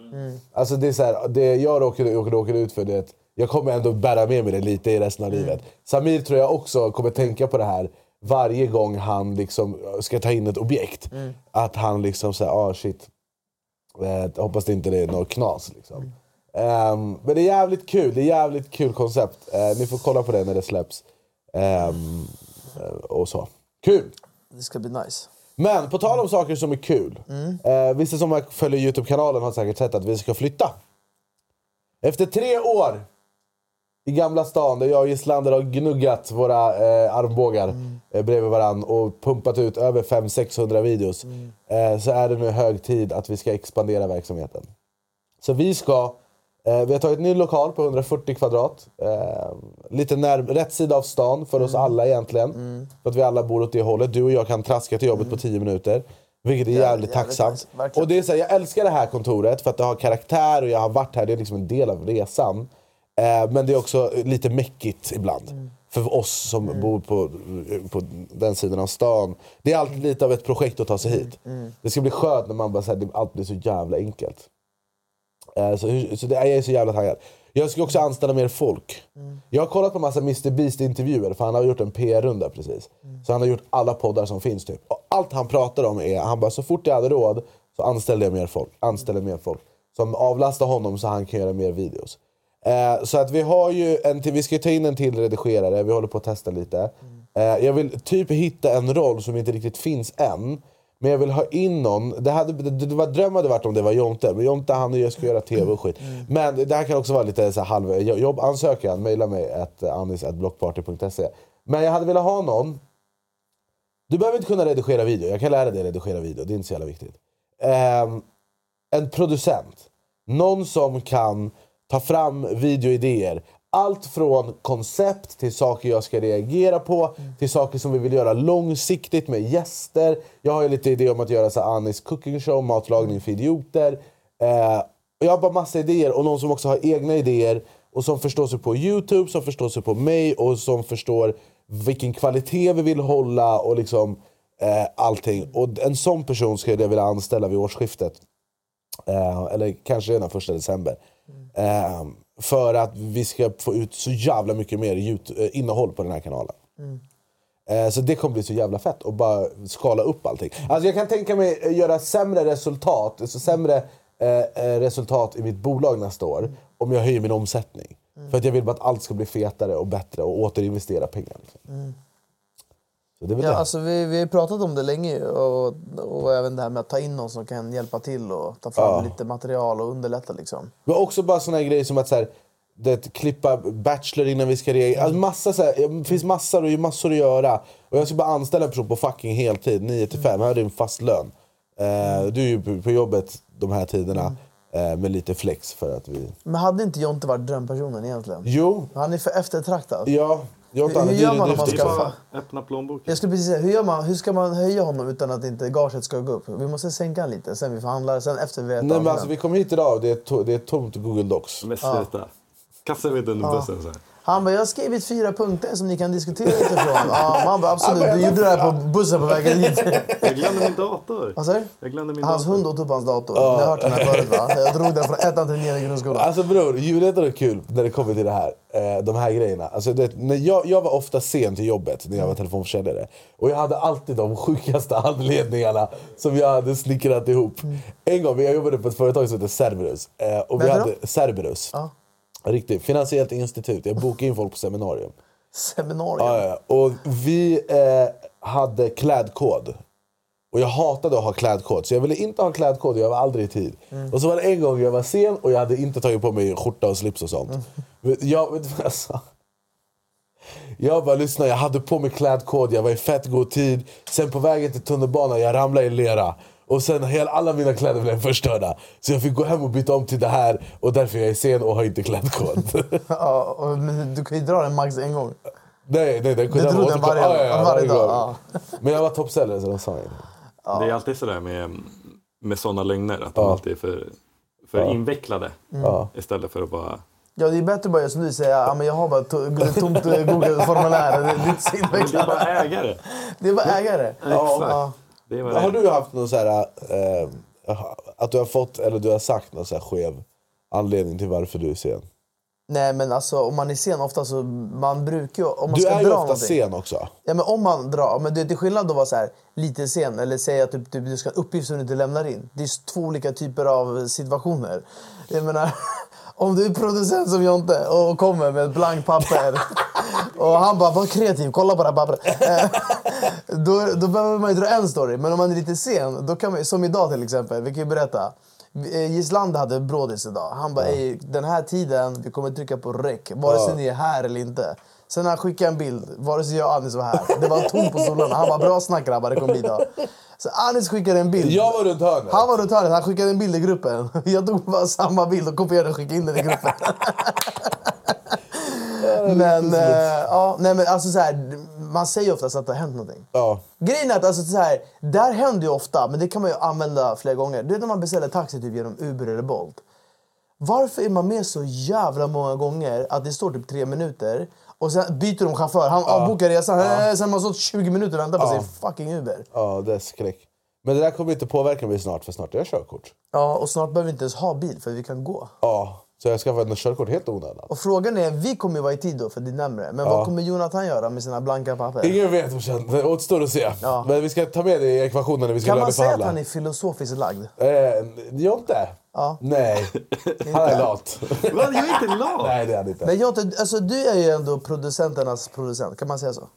Alltså det är så här, det jag råkade, råkade, råkade ut för det, jag kommer ändå bära med mig det lite i resten av livet. Samir tror jag också kommer tänka på det här varje gång han liksom ska ta in ett objekt. Att han liksom säger, ah shit, eh, hoppas det inte är något knas. Liksom. Ehm, men det är jävligt kul, det är jävligt kul koncept. Eh, ni får kolla på det när det släpps. Eh, och så. Kul! Det ska bli nice. Men på tal om saker som är kul. Eh, vissa som följer Youtube-kanalen har säkert sett att vi ska flytta. Efter tre år i Gamla stan där jag och Gislander har gnuggat våra eh, armbågar eh, bredvid varann och pumpat ut över 500-600 videos. Eh, så är det nu hög tid att vi ska expandera verksamheten. Så vi ska, eh, vi har tagit en ny lokal på 140 kvadrat. Eh, lite när, rätt sida av stan för oss alla egentligen. För att vi alla bor åt det hållet. Du och jag kan traska till jobbet på 10 minuter. Vilket är Jävligt, jävligt tacksamt. nice, och det är så här, jag älskar det här kontoret för att det har karaktär och jag har varit här. Det är liksom en del av resan. Eh, men det är också lite mäckigt ibland. För oss som bor på, på den sidan av stan. Det är alltid lite av ett projekt att ta sig hit. Det ska bli skönt när man bara säger allt blir så jävla enkelt. Eh, så, så det, jag är så jävla taggad. Jag ska också anställa mer folk. Jag har kollat på massa Mr Beast intervjuer för han har gjort en PR-runda precis. Så han har gjort alla poddar som finns typ. Och allt han pratar om är, han bara så fort jag hade råd så anställde jag mer folk. Anställde mer folk. Som avlastar honom så han kan göra mer videos. Eh, så att vi har ju en till, vi ska ta in en till redigerare, vi håller på att testa lite. Eh, jag vill typ hitta en roll som inte riktigt finns än. Men jag vill ha in någon, det, hade, det, det var, dröm hade varit om det var Jonte, men Jonte han jag ska göra tv och skit. Men det här kan också vara lite så här halv, jobbansökan, mejla mig at anis.blockparty.se. Men jag hade velat ha någon, du behöver inte kunna redigera video, jag kan lära dig redigera video, det är inte så jävla viktigt. Ehm, en producent, någon som kan ta fram videoidéer. Allt från koncept till saker jag ska reagera på, till saker som vi vill göra långsiktigt med gäster. Jag har ju lite idé om att göra så Anis cooking show, matlagning för idioter. Eh, jag har bara massa idéer och någon som också har egna idéer och som förstår sig på Youtube, som förstår sig på mig och som förstår vilken kvalitet vi vill hålla och liksom eh, allting. Och en sån person skulle jag vilja anställa vid årsskiftet. Eh, eller kanske redan första december. Eh, för att vi ska få ut så jävla mycket mer YouTube, eh, innehåll på den här kanalen. Eh, Så det kommer bli så jävla fett att bara skala upp allting. Alltså jag kan tänka mig eh, göra sämre resultat, alltså sämre eh, eh, resultat i mitt bolag nästa år om jag höjer min omsättning. För att jag vill bara att allt ska bli fetare och bättre och återinvestera pengar. Liksom. Mm. Så det är väl Ja, alltså, vi, vi har pratat om det länge och, och även det här med att ta in någon som kan hjälpa till och ta fram Ja. lite material och underlätta. Liksom. Men också bara såna här grejer som att så här, det, klippa Bachelor innan vi ska reagera. Alltså massa, så här, det finns massor, och massor att göra. Och jag ska bara anställa en person på fucking heltid, 9 till 5. Här är din fast lön. Eh, du är ju på, på jobbet de här tiderna eh, med lite flex för att vi... Men hade inte Jonte varit drömpersonen egentligen? Jo. Han är för eftertraktad. Ja. Jonte, hur, hur gör man om ska... Öppna plånboken. Jag skulle precis säga, hur, gör man, hur ska man höja honom utan att inte gaget ska gå upp? Vi måste sänka han lite, sen vi förhandlar, sen efter vi vet Nej, men alltså, vi kommer hit idag och det är, to- det är tomt Google Docs. Men sluta. Kasta ut under Ja. bussen så här. Han bara, jag har skrivit fyra punkter som ni kan diskutera utifrån. Ja, man bara, absolut, du gjorde det här på bussen på vägen hit. Jag glömde min dator. Vad sa du? Jag glömde min Hans dator. hund åt upp hans dator. Ni har hört den här förut va? Jag drog den från ettan till nian i grundskolan. Alltså bror, ljudet är kul när det kommer till det här. Eh, de här grejerna. Alltså, det, när jag, jag var ofta sen till jobbet när jag var telefonförsäljare. Och jag hade alltid de sjukaste anledningarna som jag hade snickrat ihop. En gång, jag jobbade på ett företag som heter Cerberus. Eh, och vi hade Cerberus. Ja. Riktigt, finansiellt institut. Jag bokade in folk på seminarium. Seminarium. Ja, ja. Och vi eh, hade klädkod. Och jag hatade att ha klädkod, så jag ville inte ha klädkod jag var aldrig i tid. Mm. Och så var det en gång jag var sen och jag hade inte tagit på mig skjorta och slips och sånt. Mm. Jag, vet vad jag sa? Jag bara lyssna, jag hade på mig klädkod, jag var i fett god tid. Sen på vägen till tunnelbanan, jag ramlade i lera. Och sen hela, alla mina kläder blev förstörda. Så jag fick gå hem och byta om till det här och därför är jag sen och har inte klädkod. Ja, och, men du kan ju dra den max en gång. nej, nej, den kunde Du drog den varje- Ja, ja, ja, varje dag, ja. Men jag var toppsäljare så de sa inget. Det är alltid sådär med, med sådana lögner. Att de Ja. alltid är för, för Ja. invecklade. Ja. Istället för att bara... Ja, det är bättre att bara som du säger. Ja, men jag har bara ett tomt eh, Google-formulär. Det är inte så Men det är bara ägare. Det är bara ägare. Exakt. Ja. Har du haft någon så här, eh, att du har fått eller du har sagt någon så här skev anledning till varför du är sen? Nej, men alltså om man är sen ofta så... Man brukar ju... Om man Du ska är dra ju ofta någonting. sen också. Ja, men om man drar, men det är till skillnad att vara så här, lite sen eller säga att typ, typ, du ska ha en uppgift som du inte lämnar in. Det är två olika typer av situationer. Jag menar, om du är producent som Jonte och kommer med ett blankt papper och han bara “var kreativ, kolla på det här pappret”. Då, då behöver man ju dra en story. Men om man är lite sen, då kan man, som idag till exempel, vi kan ju berätta. Eh, Gislander hade brådis idag. Han bara "Ey, “den här tiden, vi kommer trycka på rec, vare sig Ja. ni är här eller inte”. Sen när han skickade en bild, vare sig jag och Anis var här, det var tomt på stolarna. Han bara “bra snack grabbar, det kommer bli idag”. Så Anis skickade en bild. Jag var runt hörnet. Han var runt hörnet, han skickade en bild i gruppen. Jag tog bara samma bild och kopierade och skickade in den i gruppen. men, eh, ja, nej, men alltså så här, man säger oftast att det har hänt någonting. Ja. Grejen är att alltså, så här, där händer ju ofta, men det kan man ju använda flera gånger. Du vet när man beställer taxi typ genom Uber eller Bolt. Varför är man med så jävla många gånger att det står typ tre minuter och sen byter de chaufför. Han avbokar resan, eh, sen har man stått 20 minuter och väntat på Ja. sin fucking Uber. ja, det är skräck. Men det där kommer inte påverka mig snart, för snart har jag körkort. Ja, och snart behöver vi inte ens ha bil för vi kan gå. Ja, så jag skaffade ett körkort helt onödan. Och frågan är, vi kommer ju vara i tid då för det är närmare. Men Ja. vad kommer Jonathan göra med sina blanka papper? Ingen vet brorsan, det återstår att se. Ja. Men vi ska ta med det i ekvationen när vi ska Kan man säga att han är filosofiskt lagd? Eh, Jonte? Ja. Nej, han är lat. Va? Jag är inte lat! Nej, det är han inte. Men Jonte, alltså, du är ju ändå producenternas producent, kan man säga så?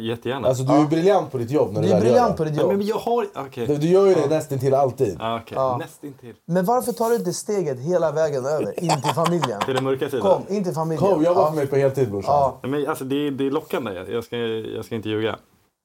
Jättegärna. Alltså du är briljant på ditt jobb när Du du är briljant på ditt Ja, jobb. men jag har... Okej. Du, du gör ju det nästan till alltid. Ja, okej. Ja. Nästintill. Men varför tar du inte steget hela vägen över, in till familjen? Till den mörka sidan. Kom, in till familjen. Kom, jobba Ja. för mig på heltid brorsan. Ja. Men alltså, det, är, det är lockande. Jag ska, jag ska inte ljuga.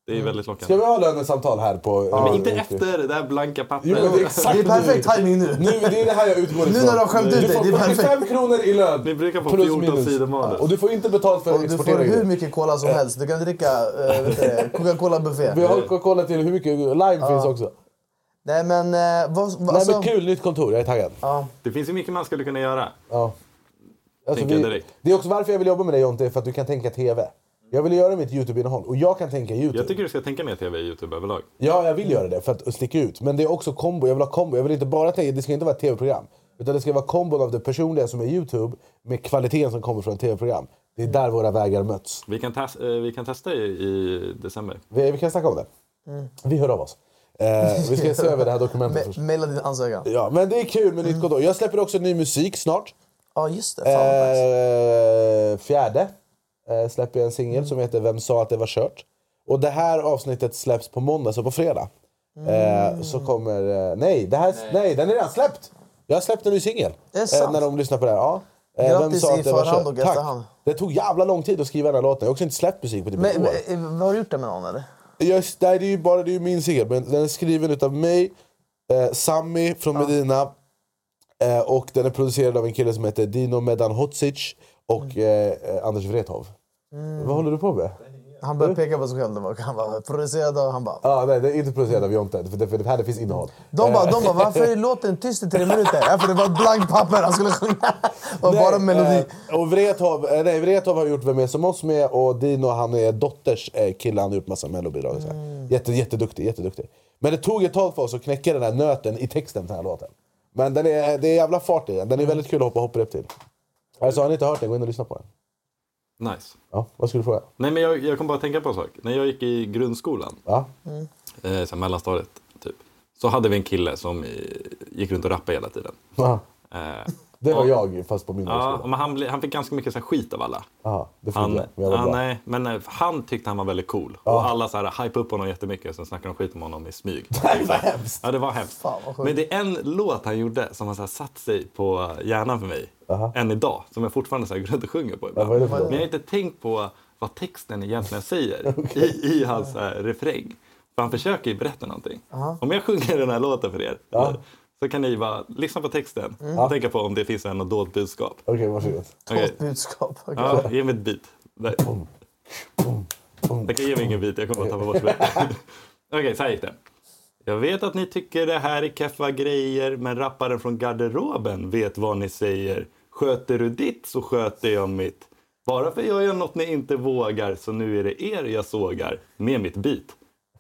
Det är väldigt lockande. Ska vi ha lönesamtal här på... Men inte efter det där blanka pappret. Jo, men det är exakt Det är perfekt timing nu. Nu, det är det här jag utgår ifrån. Nu när du har skämt ut Du dig, får det är perfekt. 45 kronor i lön. Ni brukar få plus 14 minus. sidor manus. Och du får inte betalt för att du får hur mycket cola som helst. Du kan dricka äh, vet du det, Coca-Cola buffé. Vi har Coca-Cola till hur mycket lime finns också. Nej men, eh, vad, vad, Nej alltså, men kul, nytt kontor. Jag är taggad. ja. Det finns ju mycket man skulle kunna göra. Ja. Alltså, vi, det är också varför jag vill jobba med dig Jonte, för att du kan tänka TV. Jag vill göra mitt YouTube-innehåll och jag kan tänka YouTube. Jag tycker du ska tänka mer TV i Youtube överlag. Ja, jag vill göra det för att sticka ut. Men det är också kombo. Jag vill ha kombo. Jag vill inte bara tänka, det ska inte vara ett tv-program. Utan det ska vara kombon av det personliga som är Youtube med kvaliteten som kommer från ett tv-program. Det är där våra vägar möts. Vi kan, tes- eh, vi kan testa i, i december. Vi, vi kan snacka om det. Vi hör av oss. Eh, vi ska se över det här dokumentet först. Maila din ansökan. Ja, men det är kul med Nytt Godot. Jag släpper också ny musik snart. Ja, just det. Fan. Eh, fjärde eh, släpper jag en singel som heter Vem sa att det var kört? Och det här avsnittet släpps på måndag, så på fredag. Eh, så kommer... Eh, nej, det här, nej. den är redan släppt! Jag har släppt en ny singel. Det sant? när de lyssnar på det här. Ja. Eh, Grattis i förhand och Tack. efterhand. Det tog jävla lång tid att skriva den här låten. Jag har också inte släppt musik på typ ett Men, år. men, har du gjort det med någon eller? Just, nej, det är ju bara det är min singel, men den är skriven utav mig, eh, Sami från Medina eh, och den är producerad av en kille som heter Dino Medan Hodzic och eh, eh, Anders Wrethov. Vad håller du på med? Han började peka på sig själv. Var, han var producerad och han bara... Ah, nej, det är inte producerad av Jonte, för det, för det här det finns innehåll. De bara, Eh, de bara varför är låten tyst i tre minuter? Ja, för det var ett blankt papper han skulle sjunga. Och bara melodi. Eh, och Wrethov, eh, nej, Wrethov har gjort Vem är som oss med och Dino han är dotters eh, kille, han har gjort massa mellobidrag. Mm. Jätte, jätteduktig, jätteduktig. Men det tog ett tag för oss att knäcka den här nöten i texten till den här låten. Men den är, det är jävla fart i den, den är väldigt kul att hoppa hopprep till. Alltså har ni inte hört den, gå in och lyssna på den. Nice. Ja, vad skulle du fråga? Nej, men jag, jag kom bara att tänka på en sak. När jag gick i grundskolan, Ja. eh, så mellanstadiet, typ, så hade vi en kille som eh, gick runt och rappade hela tiden. Ja. Eh, Det var och- jag, fast på mindre Ja, skola. men han, han fick ganska mycket så här, skit av alla. Aha, det Han, jag, men jag bra. nej, men eh, han tyckte han var väldigt cool. Ja. Och alla så här, upp honom jättemycket. Sen snackade de skit om honom i smyg. Nej, vad hemskt! Ja, det var hemskt. Fan. Men det är en låt han gjorde som har satt sig på hjärnan för mig. Än idag. Som jag fortfarande så här, går runt och sjunger på ibland. för Men jag har inte tänkt på vad texten egentligen säger i, i hans här, refräng. För han försöker ju berätta någonting. Om jag sjunger den här låten för er. Så kan ni bara lyssna på texten och tänka på om det finns en dolt budskap. Okej, varsågod. Okej. Gott budskap. Okej. Ja, ge mig ett beat. Där. Jag kan ge mig ingen beat, jag kommer att tappa bort det. Okej, så här gick det. Jag vet att ni tycker det här är keffa grejer, men rapparen från garderoben vet vad ni säger. Sköter du ditt så sköter jag mitt. Bara för jag gör något ni inte vågar, så nu är det er jag sågar med mitt beat.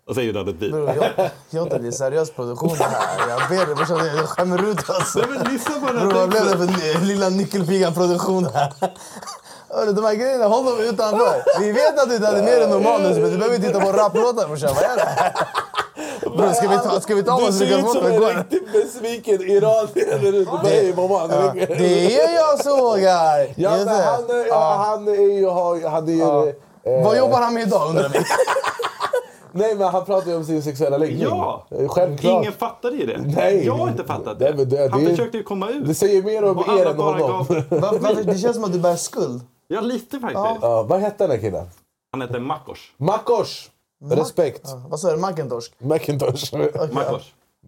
Och så gjorde han ett beat. Bror, jag, jag det är seriös produktion det här. Jag ber dig brorsan, jag skämmer ut oss. Nej, men lyssna på den här Bror, vad blev det för lilla nyckelpigan-produktion här? Hörru, de här grejerna, håll dem utanför. Vi vet att du inte hade mer än normalus, men du behöver inte titta på rapplåtar brorsan. Vad är det här? Bror, ska vi ta, ska vi ta Du oss ser ut som en riktigt besviken iranier när du hej mamma. Ja, det är jag sågar! Ja, men han, Ja. han är ju... Han är ju eh, Vad jobbar han med idag undrar vi? Nej men han pratar ju om sin sexuella läggning. Ja! Självklart. Ingen fattade ju det. Nej. Jag har inte fattat Nej, det. men det- Han det- försökte ju komma ut. Det säger mer om Och er än bara honom. gav- det känns som att du bär skuld. Ja, lite faktiskt. Ja, vad hette den här killen? Han heter Makosh. Makosh! Respekt. Ja, vad sa du? Macintosh? Macintosh. Makosh.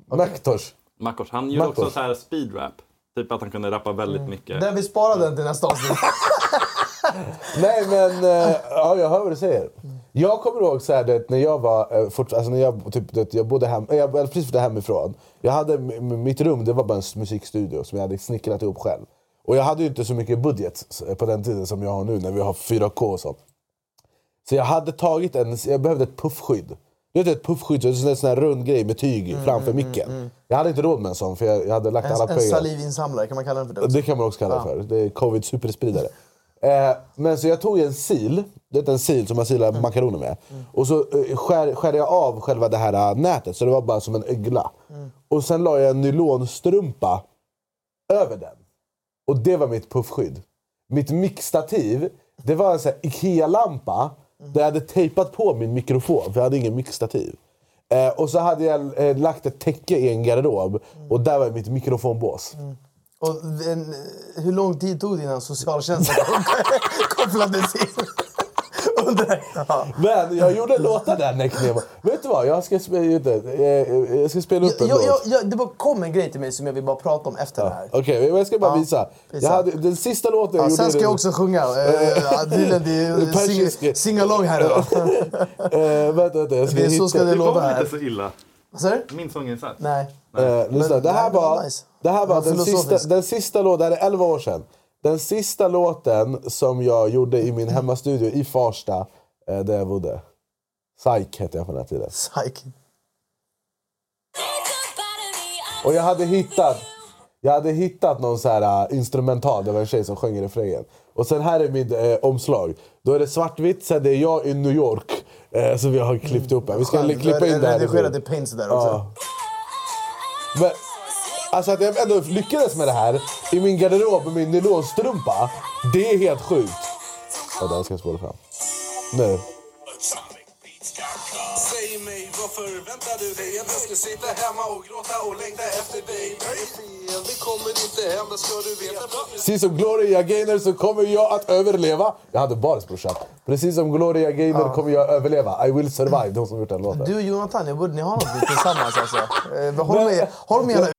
Macintosh. Makosh. Han gjorde också så här speedrap. Typ att han kunde rappa väldigt mycket. Den vi sparade den till nästa avsnitt. Nej men, eh, ja jag hör vad du säger. Jag kommer ihåg så här, det, när jag var, eh, fort, alltså när jag, typ, det, jag bodde hem, jag hade precis flyttat hemifrån. Jag hade, mitt rum det var bara en musikstudio som jag hade snickrat ihop själv. Och jag hade ju inte så mycket budget s- på den tiden som jag har nu när vi har 4K och sånt. Så jag hade tagit en, jag behövde ett puffskydd. Du vet ett puffskydd, en sån här rund grej med tyg framför micken. Jag hade inte råd med en sån för jag, jag hade lagt alla En, en pengar. salivinsamlare, kan man kalla den för det också? Det kan man också kalla det för. Det är covid superspridare. Eh, men så jag tog en sil, det är en sil som man silar Mm. makaroner med. Och så eh, skär, skär jag av själva det här eh, nätet så det var bara som en ögla. Mm. Och sen la jag en nylonstrumpa över den. Och det var mitt puffskydd. Mitt mixstativ, det var en sån här Ikea-lampa där jag hade tejpat på min mikrofon för jag hade ingen mixstativ. Eh, och så hade jag eh, lagt ett täcke i en garderob och där var mitt mikrofonbås. Och en, hur lång tid tog det innan socialtjänsten kopplades in? Undrar jag. Men jag gjorde låtar där Neck Nemo. Vet du vad? Jag ska spela, jag ska spela upp en Jag, låt. jag, jag, det bara kom en grej till mig som jag vill bara prata om efter det här. Okej, men jag ska bara Ja, visa. Jag hade, den sista låten jag Ja, gjorde... sen ska jag också sjunga. Eh, Tydligen, det är singalong här idag. Eh, vänta, vänta. Jag ska Det är så ska det Det låta här. inte så illa. Vad sa du? Min sånginsats. Nej. Eh, lyssna, Men- det här nej, det var det här Det var den, sista, den sista låten, det här är 11 år sedan. Den sista låten som jag gjorde i min hemmastudio i Farsta, eh, där jag bodde. Psych hette jag på den här tiden. Psych. Och jag hade hittat jag hade hittat någon så här uh, instrumental, det var en tjej som sjöng i refrängen. Och sen här är mitt eh, omslag. Då är det svartvitt, sen det är jag i New York. Eh, så vi har klippt upp här. Vi ska klippa in det här. Redigerat i Paints där också. Men, alltså att jag ändå lyckades med det här i min garderob med min nylonstrumpa. Det är helt sjukt. Ja, den ska jag spola fram. Nu. Säg mig, varför väntar du dig? Jag ska sitta hemma och gråta och längta efter dig. Det det kommer inte hända ska du veta. Precis som Gloria Gaynor så kommer jag att överleva. Jag hade Baris brorsan. Precis som Gloria Gaynor kommer jag överleva. I will survive, de som gjort den låten. Du och Jonathan, jag borde, ni har något tillsammans alltså. Eh, håll med, håll med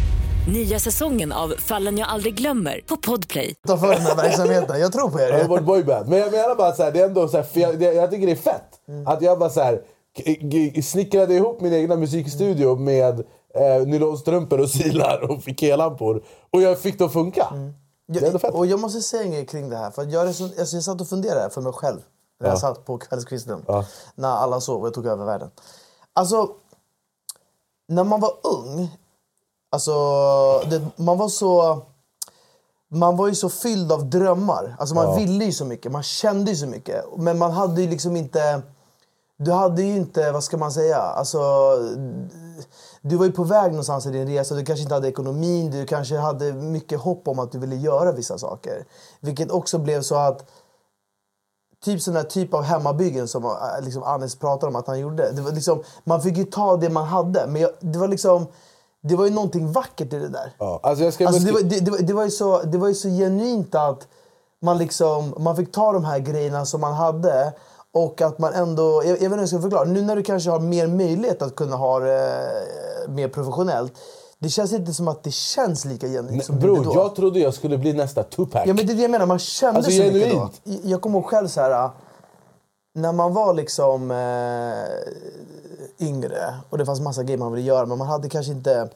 Nya säsongen av Fallen jag aldrig glömmer på Podplay. ta för den här verksamheten. Jag tror på Jag har er. varit boyband. Men jag menar bara så här, det är ändå så här, för jag, det, jag tycker det är fett. Att jag bara så här, snickrade ihop min egna musikstudio med eh, nylonstrumpor och silar och fikélampor. Och jag fick det att funka. Det är ändå fett. Och jag måste säga en grej kring det här. För jag, alltså jag satt och funderade för mig själv. När jag Ja. satt på kvällskvisten. Ja. När alla sov och jag tog över världen. Alltså, när man var ung. Alltså, det, man var så... Man var ju så fylld av drömmar. Alltså man Ja. ville ju så mycket, man kände ju så mycket. Men man hade ju liksom inte... Du hade ju inte, vad ska man säga, alltså... Du var ju på väg någonstans i din resa, du kanske inte hade ekonomin, du kanske hade mycket hopp om att du ville göra vissa saker. Vilket också blev så att typ sån där typ av hemmabyggen som äh, liksom Anis pratar om att han gjorde. Det var liksom, man fick ju ta det man hade. Men jag, det var liksom... Det var ju någonting vackert i det där. Ja, alltså jag ska Alltså det, var, det, det, var, det, var ju så, det var ju så genuint att man, liksom, man fick ta de här grejerna som man hade och att man ändå... Jag, jag vet inte hur jag ska förklara. Nu när du kanske har mer möjlighet att kunna ha det eh, mer professionellt. Det känns inte som att det känns lika genuint som Bror, då. jag trodde jag skulle bli nästa Tupac. Ja men det är det jag menar, man kände Alltså, så mycket då. genuint. Jag- kommer ihåg själv så här. äh, När man var liksom eh, yngre och det fanns massa grejer man ville göra men man hade kanske inte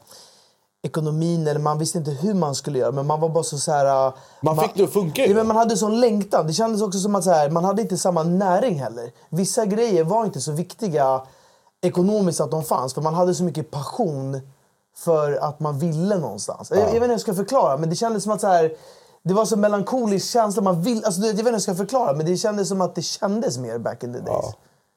ekonomin eller man visste inte hur man skulle göra men man var bara så, så här. äh, Man fick det att funka. Ja, men man hade sån längtan. Det kändes också som att så här, man hade inte samma näring heller. Vissa grejer var inte så viktiga ekonomiskt att de fanns för man hade så mycket passion för att man ville någonstans. Jag, jag vet inte hur jag ska förklara men det kändes som att så här, det var så melankolisk känsla. Man vill, alltså, jag vet inte hur jag ska förklara men det kändes som att det kändes mer back in the days.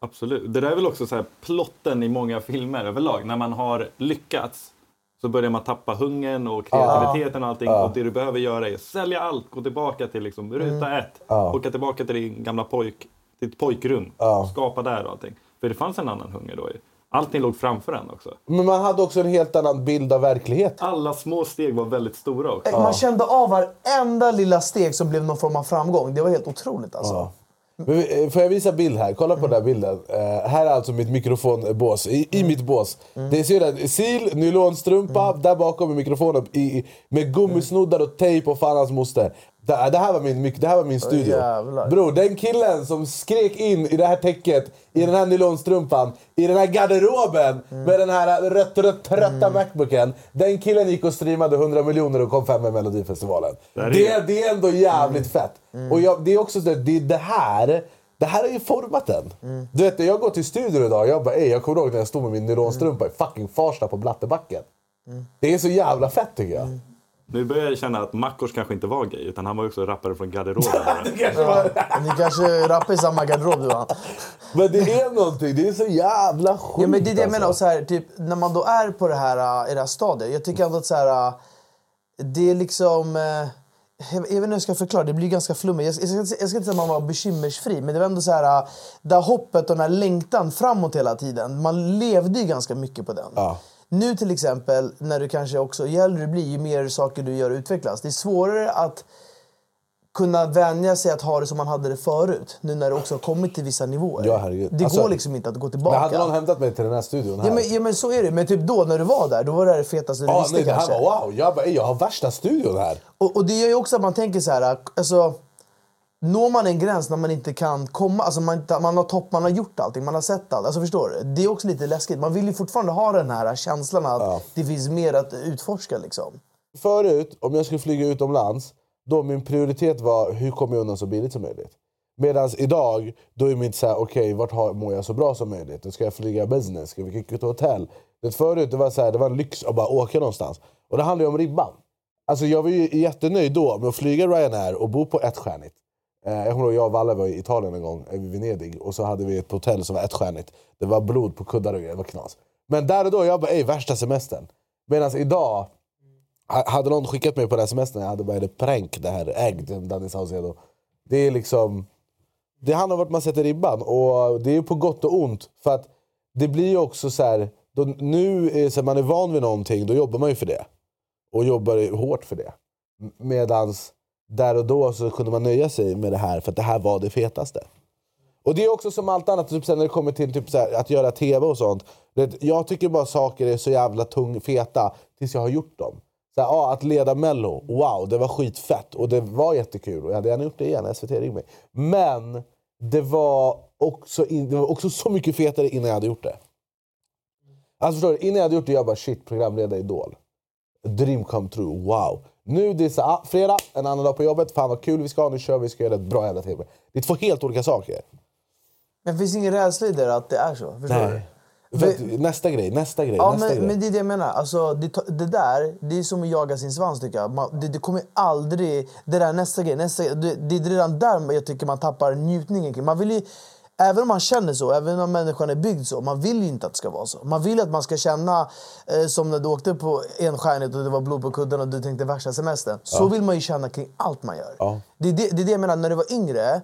Absolut. Det där är väl också så här plotten i många filmer överlag. När man har lyckats så börjar man tappa hungern och kreativiteten och allting. Ja. Och det du behöver göra är sälja allt, gå tillbaka till liksom ruta Mm. ett. Ja. Åka tillbaka till din gamla pojk, ditt pojkrum. Ja. Skapa där och allting. För det fanns en annan hunger då. Allting låg framför en också. Men man hade också en helt annan bild av verkligheten. Alla små steg var väldigt stora också. Man kände av varenda lilla steg som blev någon form av framgång. Det var helt otroligt alltså. Eh, får jag visa bild här? Kolla på den här bilden. Eh, här är alltså mitt mikrofonbås. I, i mitt bås. Det ser ut sil, nylonstrumpa, där bakom är mikrofonen i, med gummisnoddar och tejp och fan hans moster. Det, det, här var min, det här var min studio. jävlar. Bror, den killen som skrek in i det här täcket, i den här nylonstrumpan, i den här garderoben med den här rött, rött, trötta Macbooken. Den killen gick och streamade 100 miljoner och kom fem med Melodifestivalen. Där är Det, det. det är ändå jävligt fett. Och jag, det är också så, att det, är det här det här har ju format en. Du vet, jag går till studion idag, jag bara, jag kommer ihåg när jag stod med min nylonstrumpa i fucking Farsta på Blattebacken. Det är så jävla fett tycker jag. Nu börjar jag känna att Mackors kanske inte var gay, utan han var också rappare från garderoben. Ja. Ni kanske rappar i samma garderob du han. Men det är någonting, det är så jävla sjukt Ja, men det är det jag alltså. menar. Och så här, typ, när man då är på det här, äh, i det här stadiet. Jag tycker ändå att så här, äh, det är liksom... äh, Jag vet inte hur jag ska förklara, det blir ganska flummigt. Jag, jag, ska, jag ska inte säga att man var bekymmersfri, men det var ändå så här, det här hoppet och den här längtan framåt hela tiden. Man levde ju ganska mycket på den. Nu till exempel, när du kanske också, ju äldre du blir, ju mer saker du gör utvecklas. Det är svårare att kunna vänja sig att ha det som man hade det förut. Nu när det också har kommit till vissa nivåer. Ja, herregud. Det Alltså, går liksom inte att gå tillbaka. Men hade någon hämtat mig till den här studion här? Ja men, ja men så är det. Men typ då när du var där, då var det det fetaste du Ja, visste nej, det här kanske. var wow, jag, bara, "Ey, jag har värsta studion här. Och, och det gör ju också att man tänker så här, alltså... Når man en gräns när man inte kan komma, alltså man, man har topp, man har gjort allting, man har sett allt. Alltså förstår du? Det är också lite läskigt. Man vill ju fortfarande ha den här känslan att det finns mer att utforska liksom. Förut, om jag skulle flyga utomlands, då min prioritet var hur kommer jag undan så billigt som möjligt. Medan idag, då är mitt såhär, okej vart har, mår jag så bra som möjligt? Ska jag flyga business, ska vi kicka ut hotell? Det förut det var, så här, det var en lyx att bara åka någonstans. Och det handlar ju om ribban. Alltså jag var ju jättenöjd då med att flyga Ryanair och bo på ettstjärnigt. Eh, Eh, jag kommer ihåg jag och Valle var i Italien en gång, eh, i Venedig. Och så hade vi ett hotell som var ettstjärnigt. Det var blod på kuddar och grejer, det var knas. Men där och då, jag bara ey värsta semestern. Medan idag, hade någon skickat mig på den här semestern, jag hade bara det pränk det här ägd, Danny Saucedo. Det är liksom... Det handlar om vart man sätter ribban. Och det är på gott och ont. För att det blir ju också så här... Då, nu är så här, man är van vid någonting, då jobbar man ju för det. Och jobbar hårt för det. Medans där och då så kunde man nöja sig med det här för att det här var det fetaste. Och det är också som allt annat, typ när det kommer till typ så här, att göra tv och sånt. Det, jag tycker bara saker är så jävla tung feta tills jag har gjort dem. Så här, ah, att leda mello, wow, det var skitfett och det var jättekul. Och jag hade gärna gjort det igen, SVT ringde mig. Men det var, också in, det var också så mycket fetare innan jag hade gjort det. Alltså förstår du, innan jag hade gjort det, jag bara shit, programleda Idol. Dream come true, wow. Nu det är så, ah, fredag, en annan dag på jobbet, fan vad kul vi ska ha, nu kör vi, vi ska göra ett bra jävla tv. Det är två helt olika saker. Men finns det ingen rädsla i det att det är så? Förstår du? För nästa grej, nästa grej, Ja, nästa men, grej. men det är det jag menar. Alltså, det, det där, det är som att jaga sin svans tycker jag. Man, det, det kommer aldrig... Det där nästa grej, nästa grej. Det, det är redan där jag tycker man tappar njutningen. Man vill ju, även om man känner så, även om människan är byggd så, man vill ju inte att det ska vara så. Man vill att man ska känna eh, som när du åkte på enstjärnigt och det var blod på kudden och du tänkte värsta semestern. Så Ja. vill man ju känna kring allt man gör. Ja. Det är det, det är det jag menar, när du var yngre,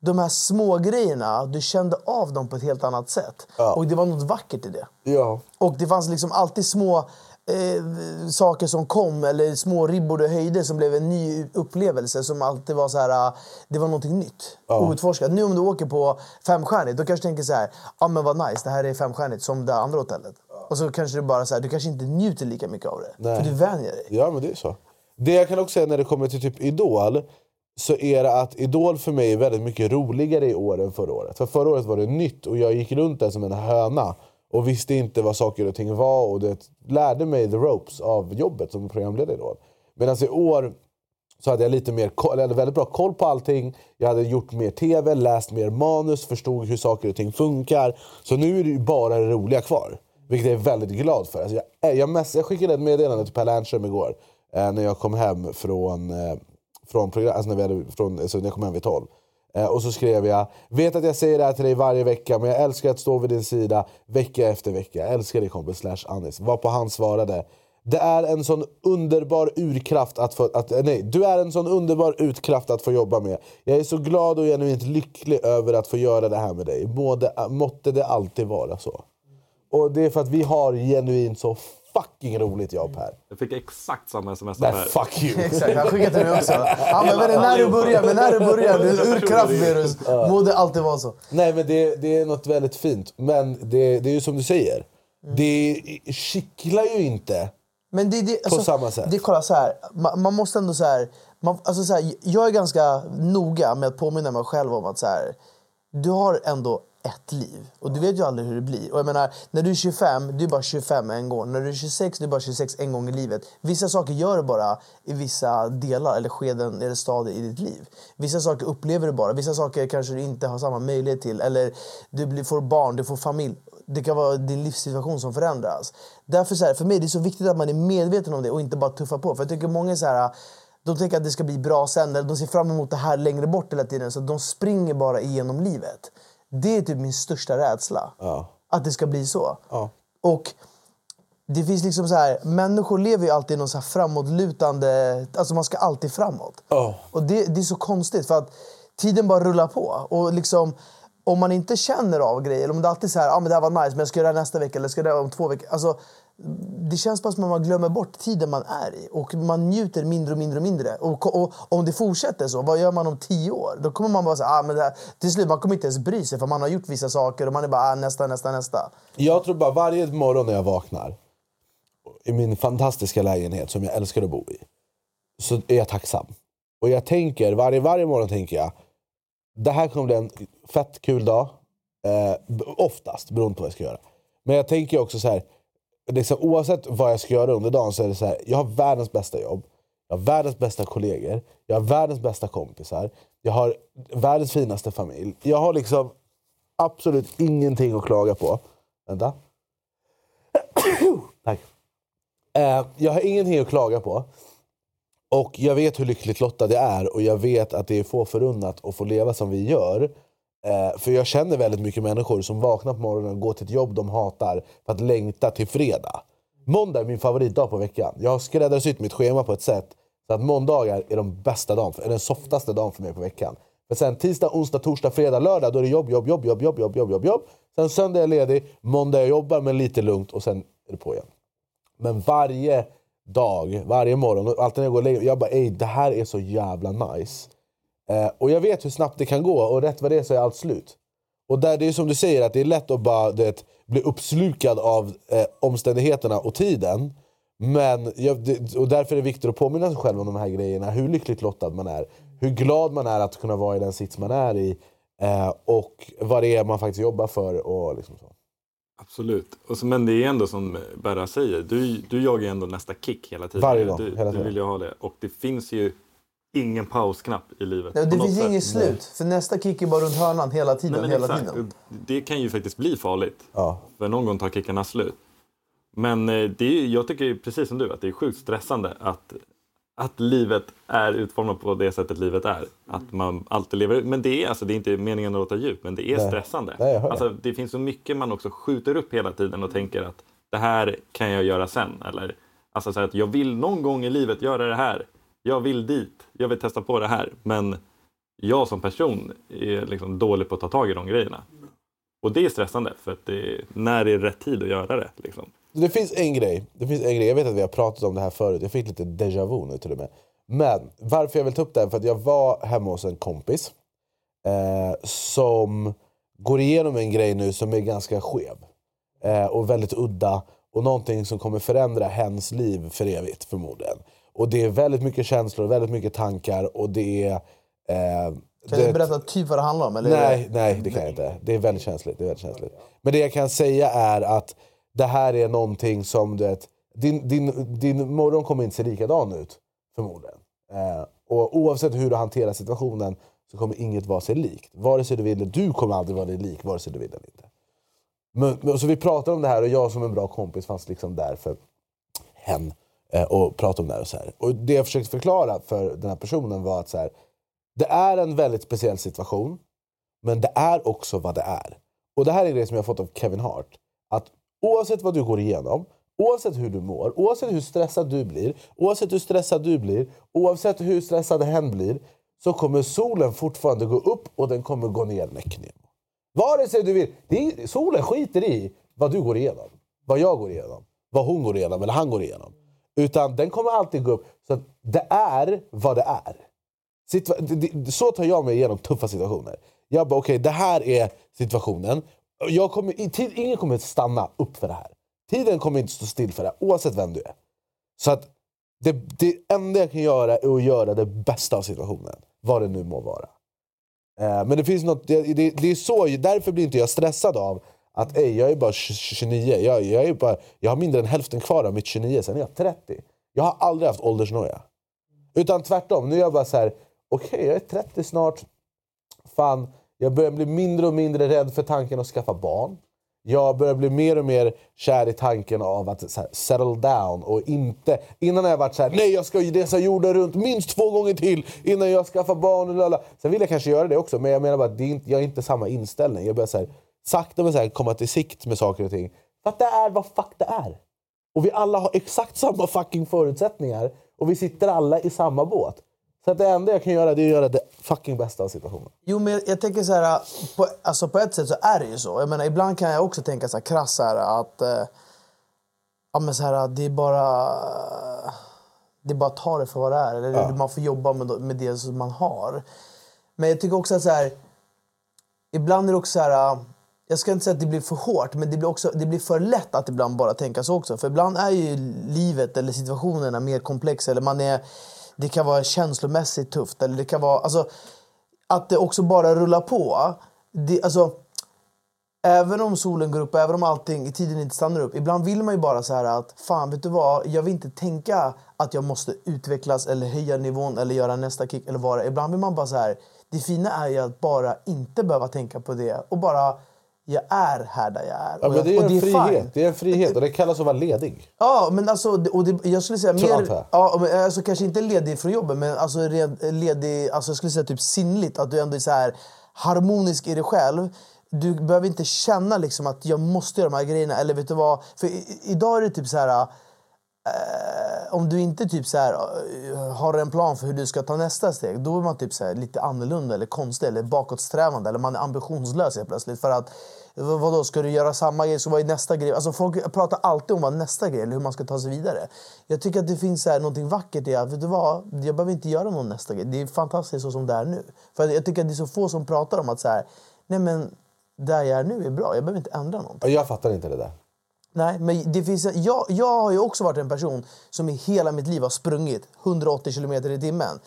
de här små grejerna, du kände av dem på ett helt annat sätt. Ja. Och det var något vackert i det. Ja. Och det fanns liksom alltid små eh, saker som kom, eller små ribbor du höjde som blev en ny upplevelse som alltid var så här, ah, det var någonting nytt. Ja. Outforskat. Nu om du åker på femstjärnigt, då kanske du tänker så här, ja ah, men vad nice, det här är femstjärnigt som det andra hotellet. Och så kanske du bara så här, du kanske inte njuter lika mycket av det. Nej. För du vänjer dig. Ja, men det är så. Det jag kan också säga när det kommer till typ Idol, så är det att Idol för mig är väldigt mycket roligare i år än förra året. För förra året var det nytt och jag gick runt där som en höna och visste inte vad saker och ting var och det lärde mig the ropes av jobbet som programledare då. Medan i år så hade jag lite mer koll, eller hade väldigt bra koll på allting. Jag hade gjort mer TV, läst mer manus, förstod hur saker och ting funkar. Så nu är det ju bara det roliga kvar. Vilket jag är väldigt glad för. Alltså jag, jag, mess, jag skickade ett meddelande till Per Lernström igår. Eh, när jag kom hem från, eh, från, program, alltså när, vi hade, från alltså när jag kom hem vid 12. Eh, och så skrev jag, vet att jag säger det här till dig varje vecka men jag älskar att stå vid din sida vecka efter vecka. Jag älskar dig kompis slash Anis. Varpå han svarade, det är en sån underbar urkraft att få... Att, nej, du är en sån underbar utkraft att få jobba med. Jag är så glad och genuint lycklig över att få göra det här med dig. Måde, måtte det alltid vara så. Och det är för att vi har genuint så fucking roligt jobb här. Jag fick exakt samma sms. Nej, fuck you. Exakt, han skickade till mig också. Vet du, när du börjar, men när du börjar, du är urkraft virus. Må det alltid vara så. Nej men det, det är något väldigt fint. Men det, det är ju som du säger. Det kittlar ju inte Men det, det, alltså, på samma sätt. Det, kolla, så här, man, man måste ändå så här, man, alltså, så här, Jag är ganska noga med att påminna mig själv om att så här, du har ändå ett liv. Och du vet ju aldrig hur det blir. Och jag menar, när du är 25, du är bara 25 en gång. När du är 26, du är bara 26 en gång i livet. Vissa saker gör du bara i vissa delar eller skeden eller stadier i ditt liv. Vissa saker upplever du bara. Vissa saker kanske du inte har samma möjlighet till. Eller du får barn, du får familj. Det kan vara din livssituation som förändras. Därför så här, för mig är det så viktigt att man är medveten om det och inte bara tuffar på. För jag tycker många är så här, de tänker att det ska bli bra sen. Eller de ser fram emot det här längre bort hela tiden. Så de springer bara igenom livet. Det är typ min största rädsla. Ja. Att det ska bli så. Ja. Och det finns liksom så här, människor lever ju alltid i någon så här framåtlutande... Alltså man ska alltid framåt. Ja. Och det, det är så konstigt för att tiden bara rullar på. Och liksom, om man inte känner av grejer, eller om det alltid är så här, ah, men det här var nice, men jag ska göra det nästa vecka eller jag ska göra det om två veckor. Alltså, det känns bara som att man glömmer bort tiden man är i och man njuter mindre och mindre och mindre. Och, och och om det fortsätter så, vad gör man om tio år? Då kommer man bara säga, ah, men det här, till slut man kommer inte ens bry sig för man har gjort vissa saker och man är bara, ah, nästa, nästa, nästa. Jag tror bara varje morgon när jag vaknar i min fantastiska lägenhet som jag älskar att bo i, så är jag tacksam. Och jag tänker, varje, varje morgon tänker jag, det här kommer bli en fett kul dag. Eh, oftast, beroende på vad jag ska göra. Men jag tänker också så här, liksom, oavsett vad jag ska göra under dagen så är det så här, jag har världens bästa jobb. Jag har världens bästa kollegor. Jag har världens bästa kompisar. Jag har världens finaste familj. Jag har liksom absolut ingenting att klaga på. Vänta. Tack. Eh, jag har ingenting att klaga på. Och jag vet hur lyckligt lottad jag är och jag vet att det är få förunnat att få leva som vi gör. Eh, för jag känner väldigt mycket människor som vaknar på morgonen och går till ett jobb de hatar för att längta till fredag. Måndag är min favoritdag på veckan. Jag har skräddarsytt mitt schema på ett sätt så att måndagar är de bästa dagen, är den softaste dagen för mig på veckan. För sen tisdag, onsdag, torsdag, fredag, lördag då är det jobb, jobb, jobb, jobb, jobb, jobb, jobb, jobb, jobb. Sen söndag är jag ledig, måndag jag jobbar men lite lugnt och sen är det på igen. Men varje dag, varje morgon, alltid när jag går och lägger mig, jag bara ej det här är så jävla nice. Eh, och jag vet hur snabbt det kan gå och rätt vad det är så är allt slut. Och där, det är som du säger, att det är lätt att bara du vet, bli uppslukad av eh, omständigheterna och tiden. Men jag, det, och därför är det viktigt att påminna sig själv om de här grejerna. Hur lyckligt lottad man är. Hur glad man är att kunna vara i den sits man är i. Eh, och vad det är man faktiskt jobbar för. Och liksom så. Absolut. Och så, men det är ändå som Berra säger, du, du jagar ju ändå nästa kick hela tiden. Varje dag, Du, hela du tiden. vill ju ha det. Och det finns ju ingen pausknapp i livet. Nej, det finns inget slut, för nästa kick är bara runt hörnan hela tiden. Nej, hela exakt. tiden. Det kan ju faktiskt bli farligt. För någon gång tar kickarna slut. Men eh, det är, jag tycker precis som du att det är sjukt stressande att, att livet är utformat på det sättet livet är. Att man alltid lever. Men det är, alltså, det är inte meningen att låta djupt, men det är Nej. stressande. Nej, alltså, det finns så mycket man också skjuter upp hela tiden och tänker att det här kan jag göra sen. Eller alltså, så att jag vill någon gång i livet göra det här. Jag vill dit. Jag vill testa på det här. Men jag som person är liksom dålig på att ta tag i de grejerna. Och det är stressande för att det, när är rätt tid att göra det? Liksom. Det finns en grej. Det finns en grej. Jag vet att vi har pratat om det här förut. Jag fick lite déjà vu nu till och med. Men varför jag vill ta upp det här? För att jag var hemma hos en kompis. Eh, som går igenom en grej nu som är ganska skev. Eh, och väldigt udda. Och någonting som kommer förändra hens liv för evigt förmodligen. Och det är väldigt mycket känslor, väldigt mycket tankar. Och det är... Eh, Kan det- du berätta typ vad det handlar om? Eller? Nej, nej, det kan jag inte. Det är väldigt känsligt. Det är väldigt känsligt. Men det jag kan säga är att det här är någonting som... Du vet, din, din, din morgon kommer inte se likadan ut, förmodligen. Eh, och oavsett hur du hanterar situationen så kommer inget vara sig likt. Vare sig du vill det, du kommer aldrig vara dig lik, vare sig du vill eller inte. Men, men, så vi pratade om det här och jag som en bra kompis fanns liksom där för hen Eh, och prata om det här. Och, så här. och det jag försökte förklara för den här personen var att så här, det är en väldigt speciell situation, men det är också vad det är. Och det här är det som jag har fått av Kevin Hart. Att oavsett vad du går igenom, oavsett hur du mår, oavsett hur stressad du blir, oavsett hur stressad du blir, oavsett hur stressad hen blir, så kommer solen fortfarande gå upp och den kommer gå ner näcken Vare sig du vill. Det är, solen skiter i vad du går igenom, vad jag går igenom, vad hon går igenom eller han går igenom. Utan den kommer alltid gå upp. Så att det är vad det är. Så tar jag mig igenom tuffa situationer. Jag bara, okej, det här är situationen. Jag kommer, tid, ingen kommer stanna upp för det här. Tiden kommer inte stå still för det här, oavsett vem du är. Så att det, det enda jag kan göra är att göra det bästa av situationen. Vad det nu må vara. Eh, men det finns något, det, det, det är så, därför blir inte jag stressad av att ey, jag är bara 29. Jag, jag, är bara, jag har mindre än hälften kvar av mitt 29, sen är jag 30. Jag har aldrig haft åldersnoja. Utan tvärtom, nu är jag bara så här, okej jag är 30 snart. Fan, jag börjar bli mindre och mindre rädd för tanken att skaffa barn. Jag börjar bli mer och mer kär i tanken av att så här, settle down och inte... Innan har jag varit så här, nej jag ska resa jorden runt minst två gånger till innan jag skaffar barn. Och lala. Sen vill jag kanske göra det också, men jag menar bara att det är inte, jag har inte samma inställning. Jag börjar så här, sakta men här, komma till sikt med saker och ting. För att det är vad fuck det är. Och vi alla har exakt samma fucking förutsättningar. Och vi sitter alla i samma båt. Så att det enda jag kan göra är att göra det fucking bästa av situationen. Jo, men jag, jag tänker så här, på, alltså på ett sätt så är det ju så. Jag menar, ibland kan jag också tänka så här krasst att eh, ja, men så här, det är bara det är bara att ta det för vad det är. Eller Ja. Man får jobba med, med det som man har. Men jag tycker också att så här, ibland är det också så här... Jag ska inte säga att det blir för hårt, men det blir, också, det blir för lätt att ibland bara tänka så också. För ibland är ju livet eller situationerna mer komplexa. Eller man är, det kan vara känslomässigt tufft. Eller det kan vara... Alltså, att det också bara rullar på. Det, alltså, även om solen går upp, även om allting, tiden inte stannar upp. Ibland vill man ju bara så här att, fan vet du vad, jag vill inte tänka att jag måste utvecklas eller höja nivån eller göra nästa kick eller vad det är. Ibland vill man bara så här, det fina är ju att bara inte behöva tänka på det och bara, jag är här där jag är. Ja, men det är en frihet. fine. Det är en frihet och det kallas att vara ledig. Ja, men alltså, det- och det, jag skulle säga mer... jag. Ja, men alltså, kanske inte ledig från jobbet, men alltså, ledig, alltså, jag skulle säga typ sinnligt. Att du ändå är så här harmonisk i dig själv. Du behöver inte känna liksom att jag måste göra de här grejerna. Eller vet du vad? För i, idag är det typ så här... Eh, om du inte typ så här, eh, har en plan för hur du ska ta nästa steg, då är man typ så här, lite annorlunda eller konstig eller bakåtsträvande. Eller man är ambitionslös helt plötsligt. För att, vadå, ska du göra samma grej? Så vad är nästa grej? Alltså folk pratar alltid om vad nästa grej eller hur man ska ta sig vidare. Jag tycker att det finns så här, någonting vackert i att, vet du vad? Jag behöver inte göra någon nästa grej. Det är fantastiskt så som det är nu. För jag tycker att det är så få som pratar om att så här, nej men där jag är nu är bra. Jag behöver inte ändra någonting. Jag fattar inte det där. Nej, men det finns, jag, jag har ju också varit en person som i hela mitt liv har sprungit 180 kilometer i timmen.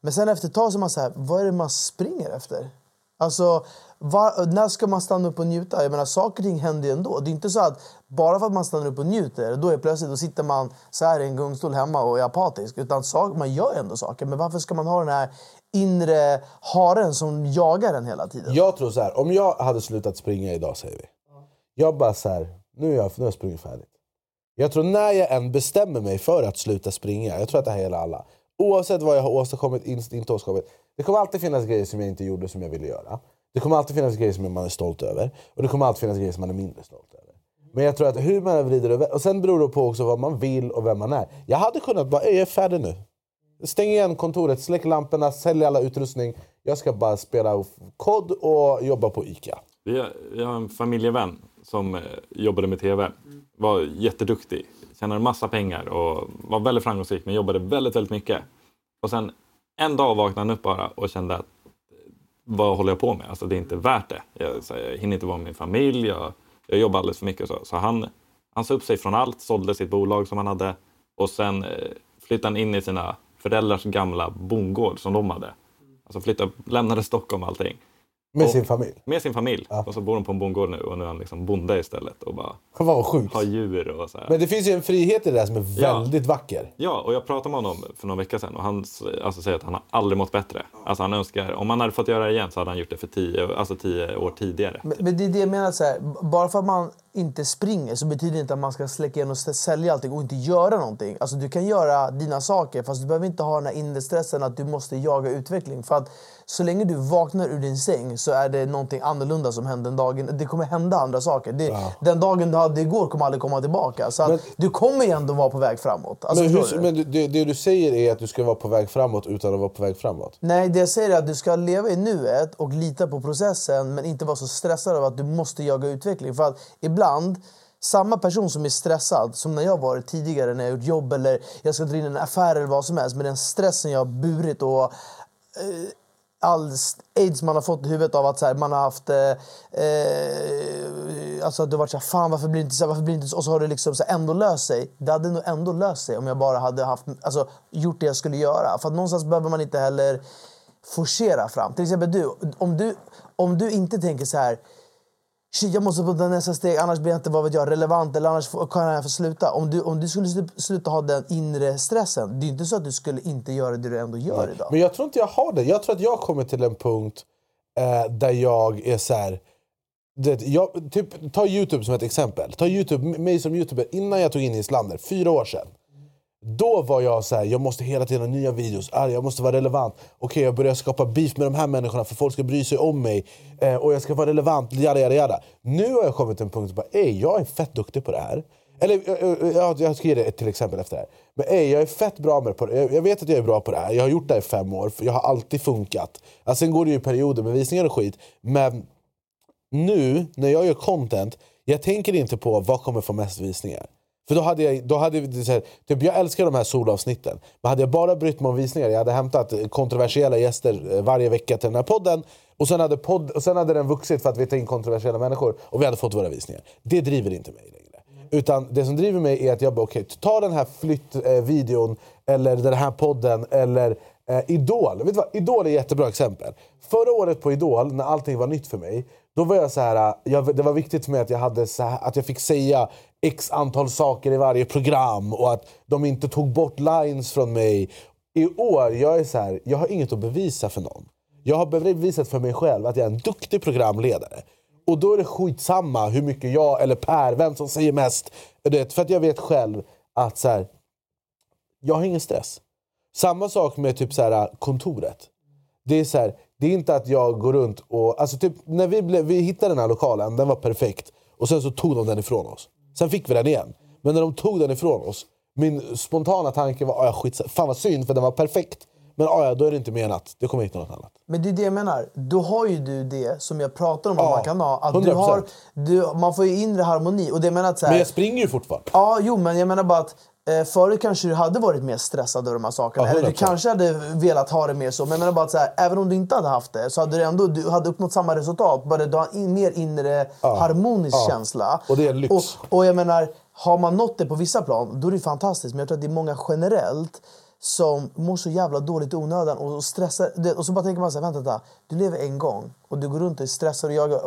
Men sen efter ett tag så är man så här, vad är det man springer efter? Alltså, var, när ska man stanna upp och njuta? Jag menar, saker och ting händer ju ändå. Det är inte så att bara för att man stannar upp och njuter, då är plötsligt då sitter man så här i en gungstol hemma och är apatisk. Utan sak, man gör ändå saker. Men varför ska man ha den här inre haren som jagar en hela tiden? Jag tror så här, om jag hade slutat springa idag säger vi. Jag bara så här, nu, är jag, nu har jag sprungit färdigt. Jag tror när jag än bestämmer mig för att sluta springa, jag tror att det här gäller alla. Oavsett vad jag har åstadkommit, inte åstadkommit. Det kommer alltid finnas grejer som jag inte gjorde som jag ville göra. Det kommer alltid finnas grejer som man är stolt över. Och det kommer alltid finnas grejer som man är mindre stolt över. Men jag tror att hur man än vrider och Och sen beror det på också vad man vill och vem man är. Jag hade kunnat bara, jag är färdig nu. Stäng igen kontoret, släck lamporna, sälj alla utrustning. Jag ska bara spela kod och jobba på ICA. Vi har, vi har en familjevän som eh, jobbade med tv. Var jätteduktig. Tjänade massa pengar och var väldigt framgångsrik men jobbade väldigt, väldigt mycket. Och sen en dag vaknade han upp bara och kände att eh, vad håller jag på med? Alltså det är inte värt det. Jag, så, jag hinner inte vara med min familj. Jag, jag jobbar alldeles för mycket. Så, så han, han sa upp sig från allt, sålde sitt bolag som han hade och sen eh, flyttade han in i sina föräldrars gamla bondgård som de hade. Alltså flyttade, lämnade Stockholm och allting. Med Och- sin familj. Med sin familj. Och så bor de på en bondgård nu och nu är han liksom bonde istället och bara vad sjukt. har djur och så här. Men det finns ju en frihet i det där som är Ja. väldigt vacker. Ja, och jag pratade med honom för några veckor sedan och han alltså, säger att han har aldrig mått bättre. Alltså han önskar, om han hade fått göra det igen så hade han gjort det för tio, alltså tio år tidigare. Men, men det är det jag menar, så här, bara för att man inte springer så betyder det inte att man ska släcka igen och sälja allting och inte göra någonting. Alltså du kan göra dina saker fast du behöver inte ha den här inre stressen att du måste jaga utveckling. För att så länge du vaknar ur din säng så är det någonting annorlunda som händer den dagen. Det kommer hända andra saker. Det, Den dagen du hade igår kommer aldrig komma tillbaka. Så att du kommer ändå vara på väg framåt. Alltså, men hur, men det, det du säger är att du ska vara på väg framåt utan att vara på väg framåt. Nej, det jag säger är att du ska leva i nuet och lita på processen men inte vara så stressad av att du måste jaga utveckling. För att ibland, ibland samma person som är stressad, som när jag varit tidigare när jag gjort jobb eller jag ska dra in en affär eller vad som helst, med den stressen jag har burit och eh, all aids man har fått i huvudet av att så här, man har haft... Eh, eh, alltså att du har varit så här, fan varför blir det inte så? här, Varför blir det inte så? Och så har det liksom så här, ändå löst sig. Det hade nog ändå löst sig om jag bara hade haft, alltså, gjort det jag skulle göra. För att någonstans behöver man inte heller forcera fram. Till exempel du, om du, om du inte tänker så här Shit, jag måste det nästa steg, annars blir jag inte vad vet jag, relevant eller annars kan jag få sluta. Om du, om du skulle slu- sluta ha den inre stressen, det är inte så att du skulle inte göra det du ändå gör idag. Men jag tror inte jag har det. Jag tror att jag kommer till en punkt eh, där jag är så här. Du vet, jag, typ, ta Youtube som ett exempel. Ta YouTube, mig som youtuber innan jag tog in Islander, fyra år sedan. Då var jag så här, jag måste hela tiden ha nya videos, jag måste vara relevant. Okej, jag börjar skapa beef med de här människorna för folk ska bry sig om mig. Eh, och jag ska vara relevant, jada, jada, jada. Nu har jag kommit till en punkt där jag jag är fett duktig på det här. Eller eh, eh, eh, jag, jag ska ge dig ett till exempel efter det här. Men ey, jag är fett bra med på det. Jag jag vet att jag är bra på det här. Jag har gjort det här i fem år. För jag har alltid funkat. Alltså, sen går det ju i perioder med visningar och skit. Men nu när jag gör content, jag tänker inte på vad kommer få mest visningar. För då hade jag, då hade vi, så här, typ jag älskar de här solavsnitten. Men hade jag bara brytt mig om visningar, jag hade hämtat kontroversiella gäster eh, varje vecka till den här podden. Och sen hade, podd, och sen hade den vuxit för att vi tar in kontroversiella människor och vi hade fått våra visningar. Det driver inte mig längre. Utan det som driver mig är att jag bara, okej, ta den här flyttvideon eh, eller den här podden eller eh, Idol. Vet du vad? Idol är ett jättebra exempel. Förra året på Idol, när allting var nytt för mig, då var jag så här, jag, det var viktigt för mig att jag, hade så här, att jag fick säga x antal saker i varje program och att de inte tog bort lines från mig. I år, jag är så här, jag har inget att bevisa för någon. Jag har bevisat för mig själv att jag är en duktig programledare. Och då är det skitsamma hur mycket jag eller Per, vem som säger mest. Vet, För att jag vet själv att så här, jag har ingen stress. Samma sak med typ så här, kontoret. Det är, så här, det är inte att jag går runt och... Alltså typ, när vi, blev, vi hittade den här lokalen, den var perfekt. Och sen så tog de den ifrån oss. Sen fick vi den igen. Men när de tog den ifrån oss, min spontana tanke var ah, skit, fan vad synd för den var perfekt. Men ah, ja, då är det inte menat. Det kommer hitta något annat. Men det är det jag menar. Då har ju du det som jag pratar om att Ja, man kan ha. Att du 100%. har, du, man får ju inre harmoni. Och det menar att så här, Men jag springer ju fortfarande. Ja, jo, men jag menar bara att eh, förut kanske du hade varit mer stressad över de här sakerna. Ja, Eller du 100%. kanske hade velat ha det mer så. Men jag menar bara att så här, även om du inte hade haft det så hade du ändå du hade uppnått samma resultat. Bara du har en mer inre harmonisk Ja. känsla. Och det är lyx. Och, och jag menar, har man nått det på vissa plan, då är det fantastiskt. Men jag tror att det är många generellt som mår så jävla dåligt i onödan och stressar. Och så bara tänker man så här, vänta, vänta, du lever en gång och du går runt och är stressad och jagar.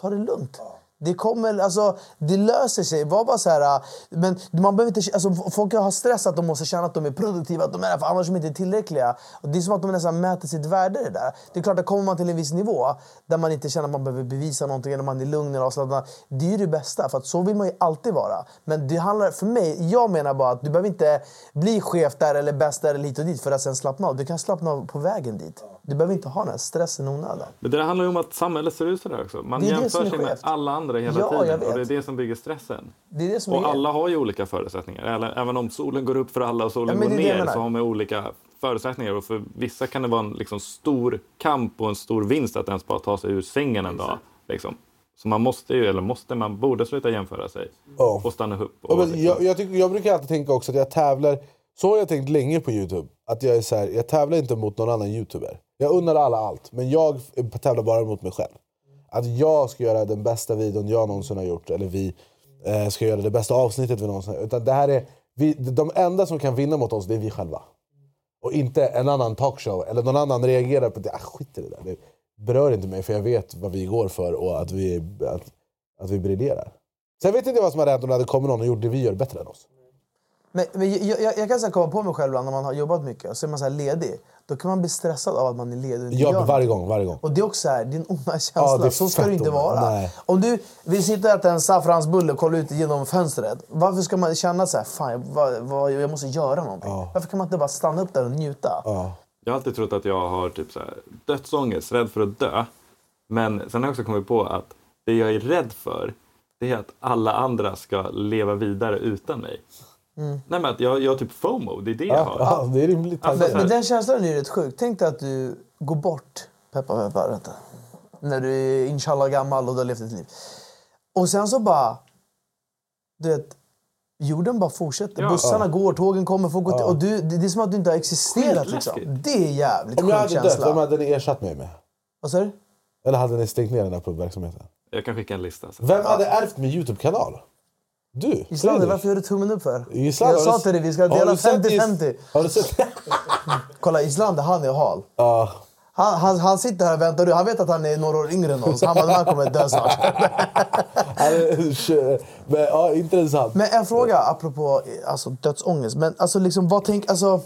Ta det lugnt. Det kommer, alltså, det löser sig. Var bara så här, äh, men man behöver inte, alltså, folk har stress att de måste känna att de är produktiva, att de är det, för annars är de inte tillräckliga. Och det är som att de nästan mäter sitt värde det där. Det är klart att kommer man till en viss nivå där man inte känner att man behöver bevisa någonting, eller man är lugn eller avslappnad. Det är ju det bästa, för att så vill man ju alltid vara. Men det handlar, för mig, jag menar bara att du behöver inte bli chef där eller bäst där eller hit och dit för att sen slappna av. Du kan slappna av på vägen dit. Du behöver inte ha den här stressen onödan. Men det där handlar ju om att samhället ser ut sådär också. Man Det är det jämför sig med alla andra hela Ja, jag tiden. vet. Och det är det som bygger stressen. Det är det som Och är alla har ju olika förutsättningar. Även om solen går upp för alla och solen Ja, går ner så har man olika förutsättningar. Och för vissa kan det vara en liksom, stor kamp och en stor vinst att ens bara ta sig ur sängen en dag. Liksom. Så man måste ju, eller måste, man borde sluta jämföra sig. Ja. Och stanna upp. Ja, Och, men liksom, jag, jag, tycker, jag brukar alltid tänka också att jag tävlar... Så har jag tänkt länge på Youtube. Att jag, är så här, jag tävlar inte mot någon annan youtuber. Jag unnar alla allt, men jag tävlar bara mot mig själv. Att jag ska göra den bästa videon jag någonsin har gjort, eller vi eh, ska göra det bästa avsnittet vi någonsin har gjort. Utan det här är, vi, de enda som kan vinna mot oss, det är vi själva. Och inte en annan talkshow, eller någon annan reagerar på det. Ah, skit i det där. Det berör inte mig, för jag vet vad vi går för och att vi, att, att vi briljerar. Sen vet inte jag vad som hade hänt om det hade kommit någon och gjort det vi gör bättre än oss. Men, men jag, jag, jag kan så komma på mig själv när man har jobbat mycket och så är man så här ledig. Då kan man bli stressad av att man är ledig och inte Ja, varje gång, varje gång. Och det är också så här, det är en onda känsla. Ja, så ska det inte onda. vara. Nej. Om du vill sitta och äta en saffransbulle och kolla ut genom fönstret. Varför ska man känna så här, fan jag, vad, vad, jag måste göra någonting? Varför kan man inte bara stanna upp där och njuta? Jag har alltid trott att jag har typ så här, dödsångest, rädd för att dö. Men sen har jag också kommit på att det jag är rädd för det är att alla andra ska leva vidare utan mig. Mm. Nej men att jag, jag har typ FOMO, det är det jag har. Ja, det är rimligt. Alltså, men, men den känslan är ju rätt sjuk. Tänk dig att du går bort, peppa peppa, vänta. När du är inshallah gammal och du har levt ett liv. Och sen så bara, du vet, jorden bara fortsätter. Ja. Bussarna Ja. går, tågen kommer, folk går och du, det, är som att du inte har existerat. Liksom. Det är jävligt Om jag sjuk hade dött, känsla. vem hade ni ersatt mig med? Vad sa du? Eller hade ni stängt ner den här pubverksamheten? Jag kan skicka en lista. sen. Vem hade ärvt min Youtube-kanal? Du? Islander, Fredrik. varför gör du tummen upp för? Islander, jag sa till dig, vi ska dela du sett 50-50. Har du sett? Kolla, Islander, han är hal. Ja. Han, han, han sitter här och väntar. Han vet att han är några år yngre än oss. Han bara, här kommer dö snart. Men, ja, intressant. Men en fråga apropå alltså, dödsångest. Men alltså, liksom, vad tänk, alltså,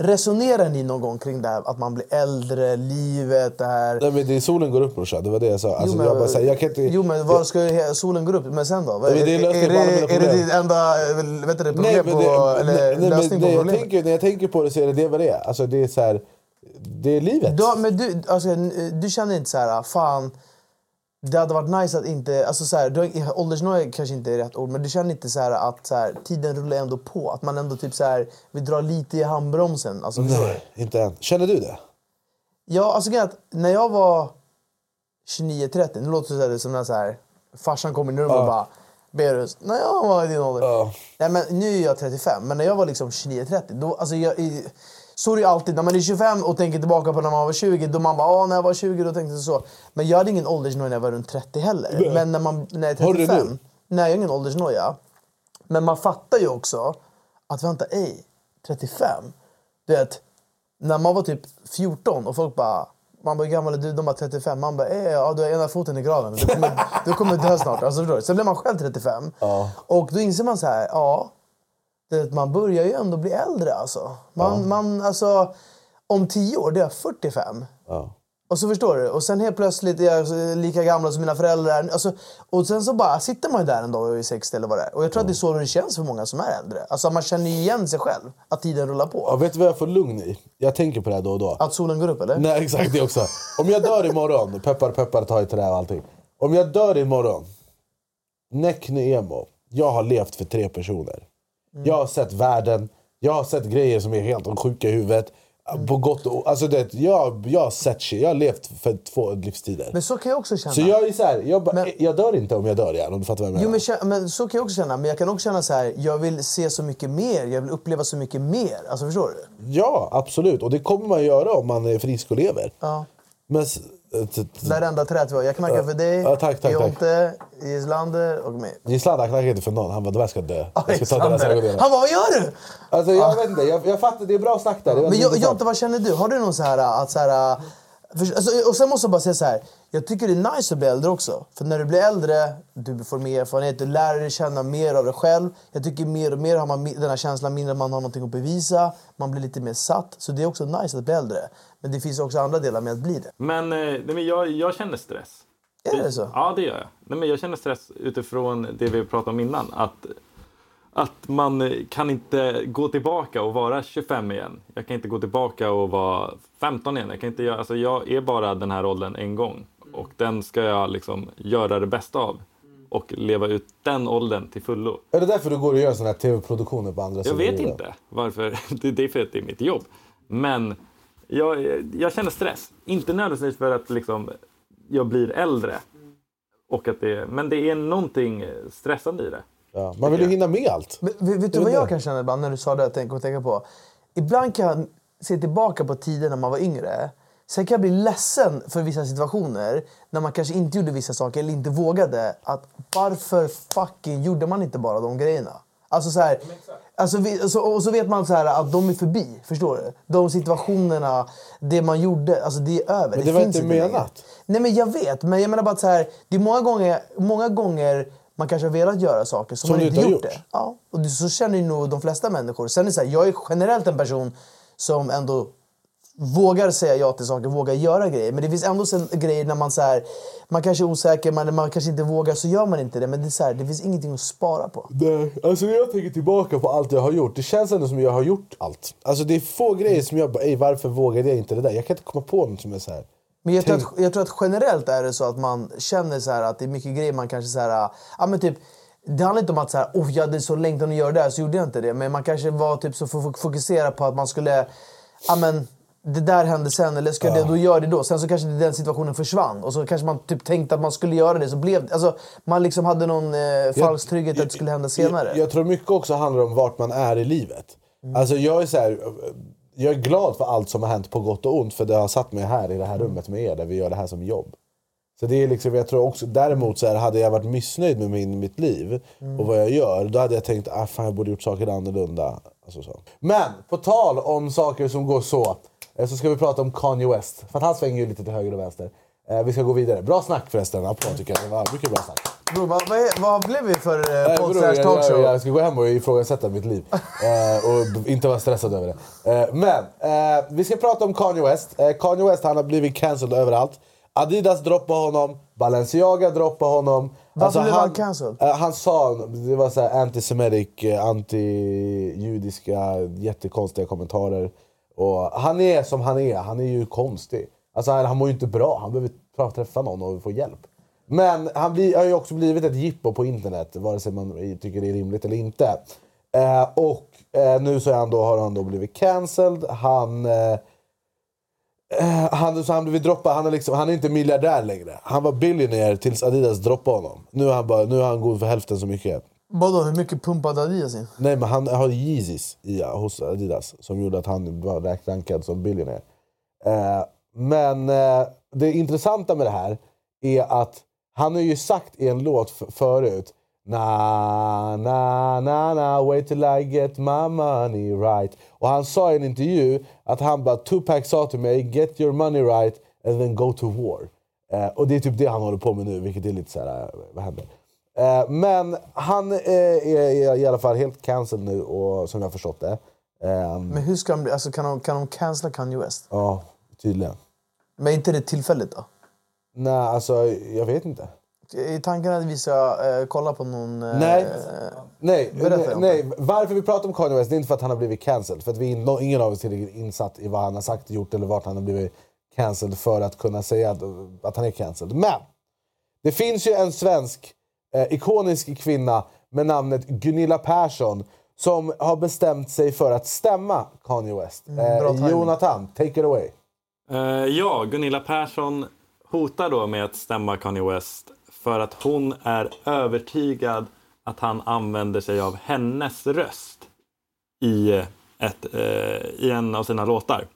resonerar ni någon gång kring det här att man blir äldre, livet, det här? Nej, men det är solen går upp brorsan, det var det jag sa. Alltså, men- jag bara, säger, jag kan inte, Jo men var ska he- solen gå upp? Men sen då? men det är är, på det, är det ditt enda eh, vet du, problem Nej, men på, det, eller nej, nej, lösning men på jag problemet? tänker, när jag tänker på det så är det det vad det är. Alltså, det är så här, det är livet. Du, men du, alltså, du känner inte så här, fan... det hade varit nice att inte... Alltså så här, du åldersnoja kanske inte är rätt ord, men du känner inte så här att så här, tiden rullar ändå på? Att man ändå typ så här, vill dra lite i handbromsen? Alltså? Nej, inte än. Känner du det? Ja, alltså att när jag var 29-30, nu låter det som när så här, farsan kom in i rummet och bara Berus, när jag var i din ålder. Nej, men nu är jag 35, men när jag var liksom 29-30, då, alltså jag, i, så är det alltid. När man är 25 och tänker tillbaka på när man var 20, då man bara Åh, när jag var 20 då tänkte jag så. Men jag hade ingen åldersnoja när jag var runt 30 heller. Nej. Men när, man, när jag är Har du det 35, nu? nej jag har ingen åldersnoja. Men man fattar ju också att vänta, ej, 35? Du vet, när man var typ 14 och folk bara man bara, hur gammal är du? De bara 35. Man bara, eh, ja, du har ena foten i graven. Du kommer, du kommer dö snart. Alltså, förstår du? Sen blir man själv 35. Och då inser man så här, ja, det, man börjar ju ändå bli äldre alltså. Man, man, alltså om 10 år, det är jag 45. Och så förstår du? Och sen helt plötsligt är jag lika gamla som mina föräldrar. Alltså, och sen så bara sitter man ju där en dag och är 60 eller vad det är. Och jag tror att det är så det känns för många som är äldre. Alltså man känner ju igen sig själv. Att tiden rullar på. Ja, vet du vad jag får lugn i? Jag tänker på det här då och då. Att solen går upp eller? Nej exakt det också. Om jag dör imorgon, peppar peppar ta i trä och allting. Om jag dör imorgon, Neckny emo. Jag har levt för tre personer. Mm. Jag har sett världen, jag har sett grejer som är helt sjuka i huvudet. Mm. På gott och alltså det, jag, jag har sett shit, jag har levt för två livstider. Men så kan jag också känna. Så jag är så här, jag, bara, jag dör inte om jag dör igen om du fattar vad jag menar. Jo, men, men så kan jag också känna. Men jag kan också känna så här, jag vill se så mycket mer. Jag vill uppleva så mycket mer. Alltså förstår du? Ja absolut, och det kommer man göra om man är frisk och lever. Ja. Men, s- t- t- Det här är enda träet vi har. Jag knackar Ja. för dig, Ja, tack, tack, tack. Jonte, Islander och mig. Gislander knackade inte för någon, han bara de här ska dö. Jag ska ta deras Islander. ögondelar. Han bara, vad gör du? Alltså jag vet inte, jag, jag fattar, det är bra snack där. Men. Jonte, vad känner du? Har du någon så här att så här... För, alltså, och sen måste jag bara säga så här. Jag tycker det är nice att bli äldre också. För när du blir äldre, du får mer erfarenhet, du lär dig känna mer av dig själv. Jag tycker mer och mer har man den här känslan, mindre man har någonting att bevisa. Man blir lite mer satt. Så det är också nice att bli äldre. Men det finns också andra delar med att bli det. Men, eh, nej, men jag, jag känner stress. Är det så? Ja, det gör jag. Nej, men jag känner stress utifrån det vi pratade om innan. Att, att man eh, kan inte gå tillbaka och vara 25 igen. Jag kan inte gå tillbaka och vara 15 igen. Jag, kan inte göra, alltså jag är bara den här åldern en gång. Och den ska jag liksom göra det bästa av. Och leva ut den åldern till fullo. Är det därför du går och gör såna här tv-produktioner på andra Jag sidan vet jorden? inte varför. Det det är för att det är mitt jobb. Men jag, jag känner stress. Inte nödvändigtvis för att liksom, jag blir äldre. Och att det, men det är någonting stressande i det. Ja, man vill ju hinna med allt. Men, vet, vet du vad jag kan känna ibland när du sa det? Jag tänker, tänka på. Ibland kan jag se tillbaka på tider när man var yngre. Sen kan jag bli ledsen för vissa situationer när man kanske inte gjorde vissa saker eller inte vågade. Att varför fucking gjorde man inte bara de grejerna? Alltså så här, alltså vi, så, och så vet man så här att de är förbi. Förstår du? De situationerna, det man gjorde, alltså det är över. Men det var finns inte menat. Nej men jag vet, men jag menar bara att så här, det är många gånger, många gånger man kanske har velat göra saker som, Som man inte inte har gjort, gjort. det. Ja, och det, så känner ju nog de flesta människor. Sen är det så här, jag är generellt en person som ändå vågar säga ja till saker, vågar göra grejer. Men det finns ändå sen grejer när man så här, man kanske är osäker, man, man kanske inte vågar, så gör man inte det. Men det, är så här, det finns ingenting att spara på. Nej, alltså när jag tänker tillbaka på allt jag har gjort, det känns ändå som jag har gjort allt. Alltså det är få grejer som jag bara, "Ey, varför vågade jag inte det där? Jag kan inte komma på något som är så här. Men jag tror, att, jag tror att generellt är det så att man känner så här att det är mycket grejer man kanske så här, ja men typ det handlar inte om att så här, oh, jag hade så längtan att göra det här så gjorde jag inte det. Men man kanske var typ så fo- fokuserad på att man skulle, ja men det där hände sen eller ska jag det, då gör det då. Sen så kanske den situationen försvann och så kanske man typ tänkte att man skulle göra det så blev det. Alltså man liksom hade någon eh, falsk trygghet att det skulle hända senare. Jag, jag tror mycket också handlar om vart man är i livet. Alltså jag är så här, jag är glad för allt som har hänt på gott och ont för det har satt mig här i det här rummet med er där vi gör det här som jobb. Så det är liksom, jag tror också, däremot så här, hade jag varit missnöjd med min, mitt liv och vad jag gör, då hade jag tänkt ah, fan jag borde gjort saker annorlunda. Alltså så. Men på tal om saker som går så, så ska vi prata om Kanye West. För han svänger ju lite till höger och vänster. Eh, vi ska gå vidare. Bra snack förresten, applåd tycker jag. Det var mycket bra snack. Bro, vad, vad, blev vi för eh, Nej, podd talkshow? jag, jag ska gå hem och ifrågasätta mitt liv. Eh, och inte vara stressad över det. Eh, men eh, vi ska prata om Kanye West. Eh, Kanye West han har blivit cancelled överallt. Adidas droppar honom, Balenciaga droppar honom. Varför blev han cancelled? eh, han sa, det var så här antisemitic, eh, anti-judiska, jättekonstiga kommentarer. Och han är som han är, han är ju konstig. Alltså han, mår ju inte bra, han behöver träffa någon och få hjälp. Men han blir, har ju också blivit ett jippo på internet, vare sig man tycker det är rimligt eller inte. Eh, och eh, nu så är han då, har han då blivit cancelled. Han... Eh, eh, han, så han blivit droppad. Han är, liksom, han är inte miljardär längre. Han var billionaire tills Adidas droppade honom. Nu är han, bara, nu är han god för hälften så mycket. Vadå, hur mycket pumpade Adidas in? Nej men han har Yeezys i, hos Adidas som gjorde att han var rankad som billionaire. Eh, men eh, det intressanta med det här är att han har ju sagt i en låt förut Na, na, na, na, wait till I get my money right. Och han sa i en intervju att han bara, Tupac sa till mig, get your money right and then go to war. Eh, och det är typ det han håller på med nu, vilket är lite så här, eh, vad händer? Eh, men han eh, är, i alla fall helt cancelled nu, och, som jag har förstått det. Eh, Men hur ska de, bli- alltså, kan de, kan de cancella Kanye West? Ja, tydligen. Men inte det tillfälligt då? Nej, alltså jag vet inte. Är tanken att vi ska eh, kolla på någon... Eh, Nej. Nej, Berätta nej, om nej. Varför vi pratar om Kanye West det är inte för att han har blivit cancelled. För att vi, no- ingen av oss är tillräckligt insatt i vad han har sagt, gjort eller vart han har blivit cancelled för att kunna säga att, att han är cancelled. Men! Det finns ju en svensk eh, ikonisk kvinna med namnet Gunilla Persson som har bestämt sig för att stämma Kanye West. Mm, Eh. Jonathan, take it away. Eh, ja, Gunilla Persson hotar då med att stämma Kanye West för att hon är övertygad att han använder sig av hennes röst i, ett, eh, i en av sina låtar.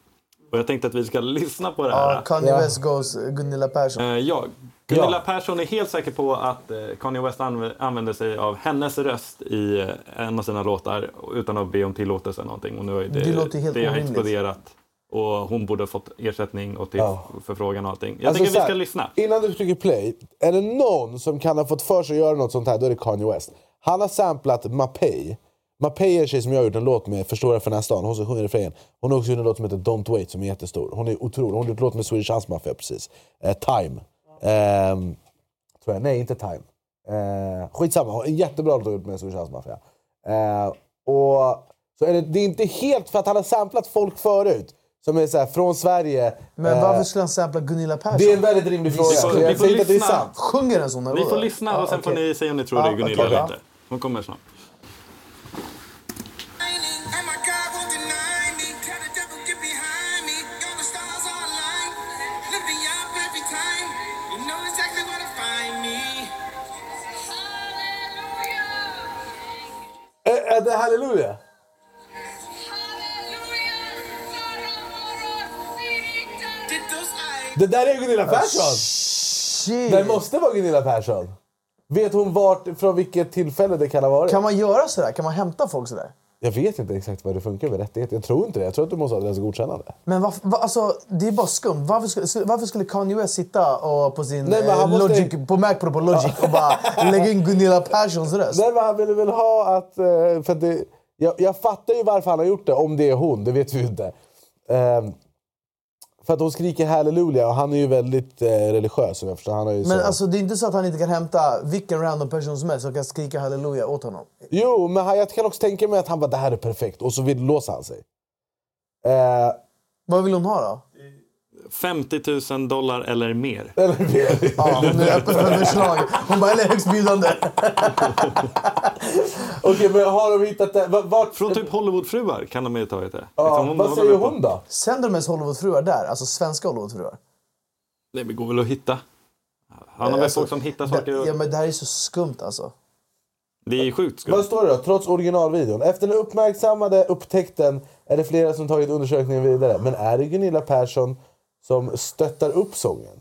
Och jag tänkte att vi ska lyssna på det här. Ja, Kanye West goes Gunilla Persson. Eh, ja, Gunilla Persson är helt säker på att eh, Kanye West anv- använder sig av hennes röst i eh, en av sina låtar utan att be om tillåtelse eller någonting. Och nu har det, Det låter helt det har exploderat. Och hon borde ha fått ersättning och till Ja. förfrågan och allting. Jag Alltså, tänker vi ska lyssna. Innan du trycker play, är det någon som kan ha fått för sig att göra något sånt här, då är det Kanye West. Han har samplat Mapei. Mapei är en tjej som jag har gjort en låt med, Förstora för nästa hon som sjunger refrängen. Hon har också gjort en låt som heter Don't Wait som är jättestor. Hon är otrolig. Hon har gjort en låt med Swedish House Mafia precis. Eh, time. Ehm, tror jag. Nej, inte Time. Eh, skitsamma, en jättebra låt med Swedish House Mafia. Eh, och, så är det, det är inte helt för att han har samplat folk förut. Som är så här, från Sverige. Men eh, varför skulle han sampla Gunilla Persson? det är en väldigt rimlig fråga. Vi får- jag vi får lyssna. Sjunger den sån? eller Vi får lyssna och sen får okej. ni säga om ni tror Ja, det är Gunilla okej, eller inte. Hon kommer snart. Det halleluja? Det där är Gunilla Persson! Det måste vara Gunilla Persson. Vet hon vart, från vilket tillfälle det kan ha varit? Kan man göra sådär? Kan man hämta folk sådär? Jag vet inte exakt vad det funkar med rättigheter. Jag tror inte det. Jag tror att du måste ha deras godkännande. Men varför, va, alltså, det är bara skumt. Varför skulle, varför skulle Kanye West sitta och på sin Nej, eh, måste- Logic, på Mac på Logic och bara lägga in Gunilla Perssons röst? Nej, men han ville väl ha att... eh, För att det, jag, jag fattar ju varför han har gjort det, om det är hon. Det vet vi ju inte. Ehm, för att hon skriker halleluja och han är ju väldigt eh, religiös som jag förstår. Han har ju Men så. alltså, det är inte så att han inte kan hämta vilken random person som helst som kan skrika halleluja åt honom. Jo, men jag kan också tänka mig att han bara det här är perfekt och så vill låsa han sig. Eh, Vad vill hon ha då? 50 000 dollar eller mer. Eller mer. Ja, hon är öppen för förslag. Hon bara, eller högstbjudande. Okej, men har de hittat det? Vart? Från typ Hollywoodfruar kan de ju tagit det. Ja, Liksom, hon- vad säger hon då? Sänder de ens Hollywoodfruar där? Alltså svenska Hollywoodfruar? Nej, men det går väl att hitta. Han har väl Alltså, folk som hittar det- saker. Och... Ja, men det här är så skumt alltså. Det är sjukt skumt. Vad står det då? Trots originalvideon. Efter den uppmärksammade upptäckten är det flera som tagit undersökningen vidare. Men är det Gunilla Persson som stöttar upp sången?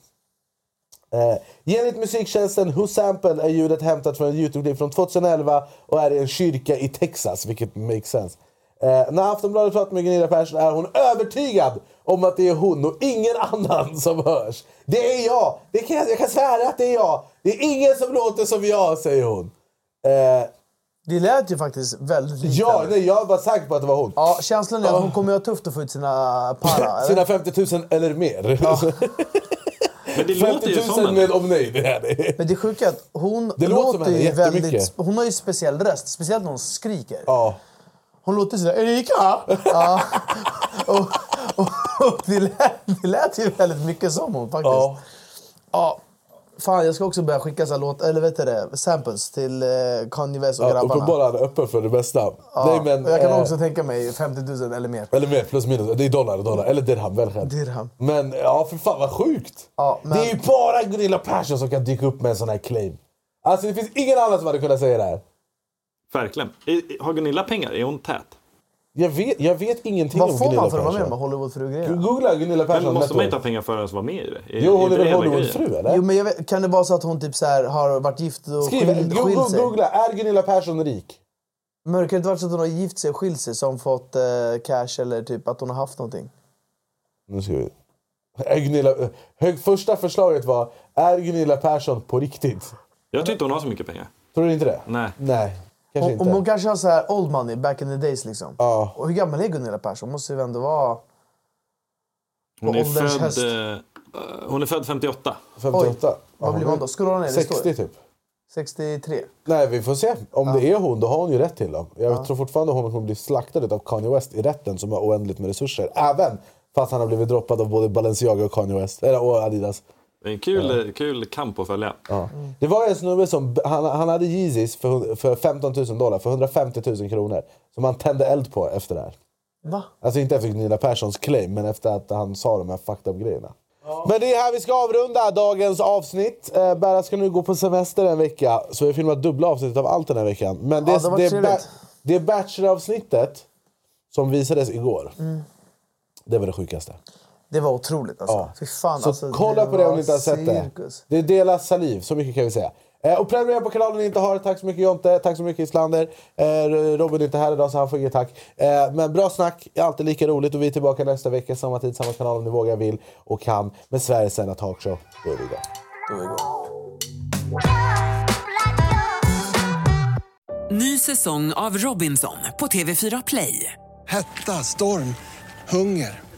Eh, enligt musiktjänsten Who Sample är ljudet hämtat från en Youtube-klipp från 2011 och är i en kyrka i Texas, vilket makes sense. Eh, när Aftonbladet pratar med Gunilla Persson är hon övertygad om att det är hon och ingen annan som hörs. Det är jag! Det kan jag, jag kan svära att det är jag! Det är ingen som låter som jag, säger hon. Eh, det lät ju faktiskt väldigt likt Ja, nej, jag var säker på att det var hon. Ja, känslan är att hon kommer ju ha tufft att få ut sina para. eller? Sina 50 000 eller mer. Men det låter ju 50 000 som henne. med omnejd, det är det. Men det sjuka är att hon Det låter som låter henne ju jättemycket. väldigt... Hon har ju speciell röst, speciellt när hon skriker. Ja. Hon låter sådär Erika! Ja. och, och, och det, lät, det lät ju väldigt mycket som hon faktiskt. Ja. Ja. Fan, jag ska också börja skicka så låt, eller vet du det, samples till eh, Kanye West och Ja, grabbarna. uppenbarligen öppen för det bästa. Ja, Nej, men, jag kan eh, också tänka mig 50 000 eller mer. Eller mer, plus minus. Det är dollar, dollar. Eller dirham, väl själv. Dirham. Men ja, för fan vad sjukt! men- Det är ju bara Gunilla Persson som kan dyka upp med en sån här claim. Alltså det finns ingen annan som hade kunnat säga det här. Verkligen. Har Gunilla pengar? Är hon tät? Jag vet, jag vet ingenting Vad om får Gunilla man för att Persson. vara med med Hollywoodfru-grejerna? Googla Gunilla Persson. Men måste man inte ha pengar för att ens vara med i det? Jo, hon är väl Hollywoodfru eller? Jo, men jag vet, kan det vara så att hon typ så här, har varit gift och Skriv, skil, go- skilt sig? googla, är Gunilla Persson rik? Men det kan inte varit så att hon har gift sig och skilt sig som fått eh, cash eller typ att hon har haft någonting? Nu ska vi... Är Gunilla, hög, första förslaget var, är Gunilla Persson på riktigt? Jag tror inte hon har så mycket pengar. Tror du inte det? Nej. Nej, kanske Hon, inte. om hon kanske har så här old money back in the days liksom. Ja. Och hur gammal är Gunilla Persson? Hon måste ju ändå vara... Hon är, född, höst. eh, hon är född 58. 58. Vad blir man då? Scrolla ner, det 60 står. typ. 63. Nej, vi får se. Om det är hon, då har hon ju rätt till dem. Jag tror fortfarande hon kommer bli slaktad av Kanye West i rätten som har oändligt med resurser. Även fast han har blivit droppad av både Balenciaga och Kanye West. Eller, och Adidas. Det är en kul, kul kamp att följa. Ja. Det var en snubbe som han, han hade Yeezys för, för 15 000 dollar, för 150 000 kronor. Som han tände eld på efter det här. Va? Alltså inte efter Gunilla Perssons claim, men efter att han sa de här fucked up grejerna. Men det är här vi ska avrunda dagens avsnitt. Eh, Berra ska nu gå på semester en vecka, så vi har filmat dubbla avsnitt av allt den här veckan. Men det, Ja, det det, ba- det Bachelor-avsnittet som visades igår, Mm. det var det sjukaste. Det var otroligt alltså. Ja. Fy fan, Så alltså, kolla på det om ni inte har sett det. cirkus. Det delas saliv, så mycket kan vi säga. Eh, och prenumerera på kanalen ni inte har. Tack så mycket Jonte, tack så mycket Islander. Eh, Robin är inte här idag så han får inget tack. Eh, men bra snack, är alltid lika roligt. Och vi är tillbaka nästa vecka, samma tid, samma kanal om ni vågar, vill och kan. Med Sveriges enda talkshow. Då är vi igång. Då är vi igång. Ny säsong av Robinson på TV4 Play. Hetta, storm, hunger.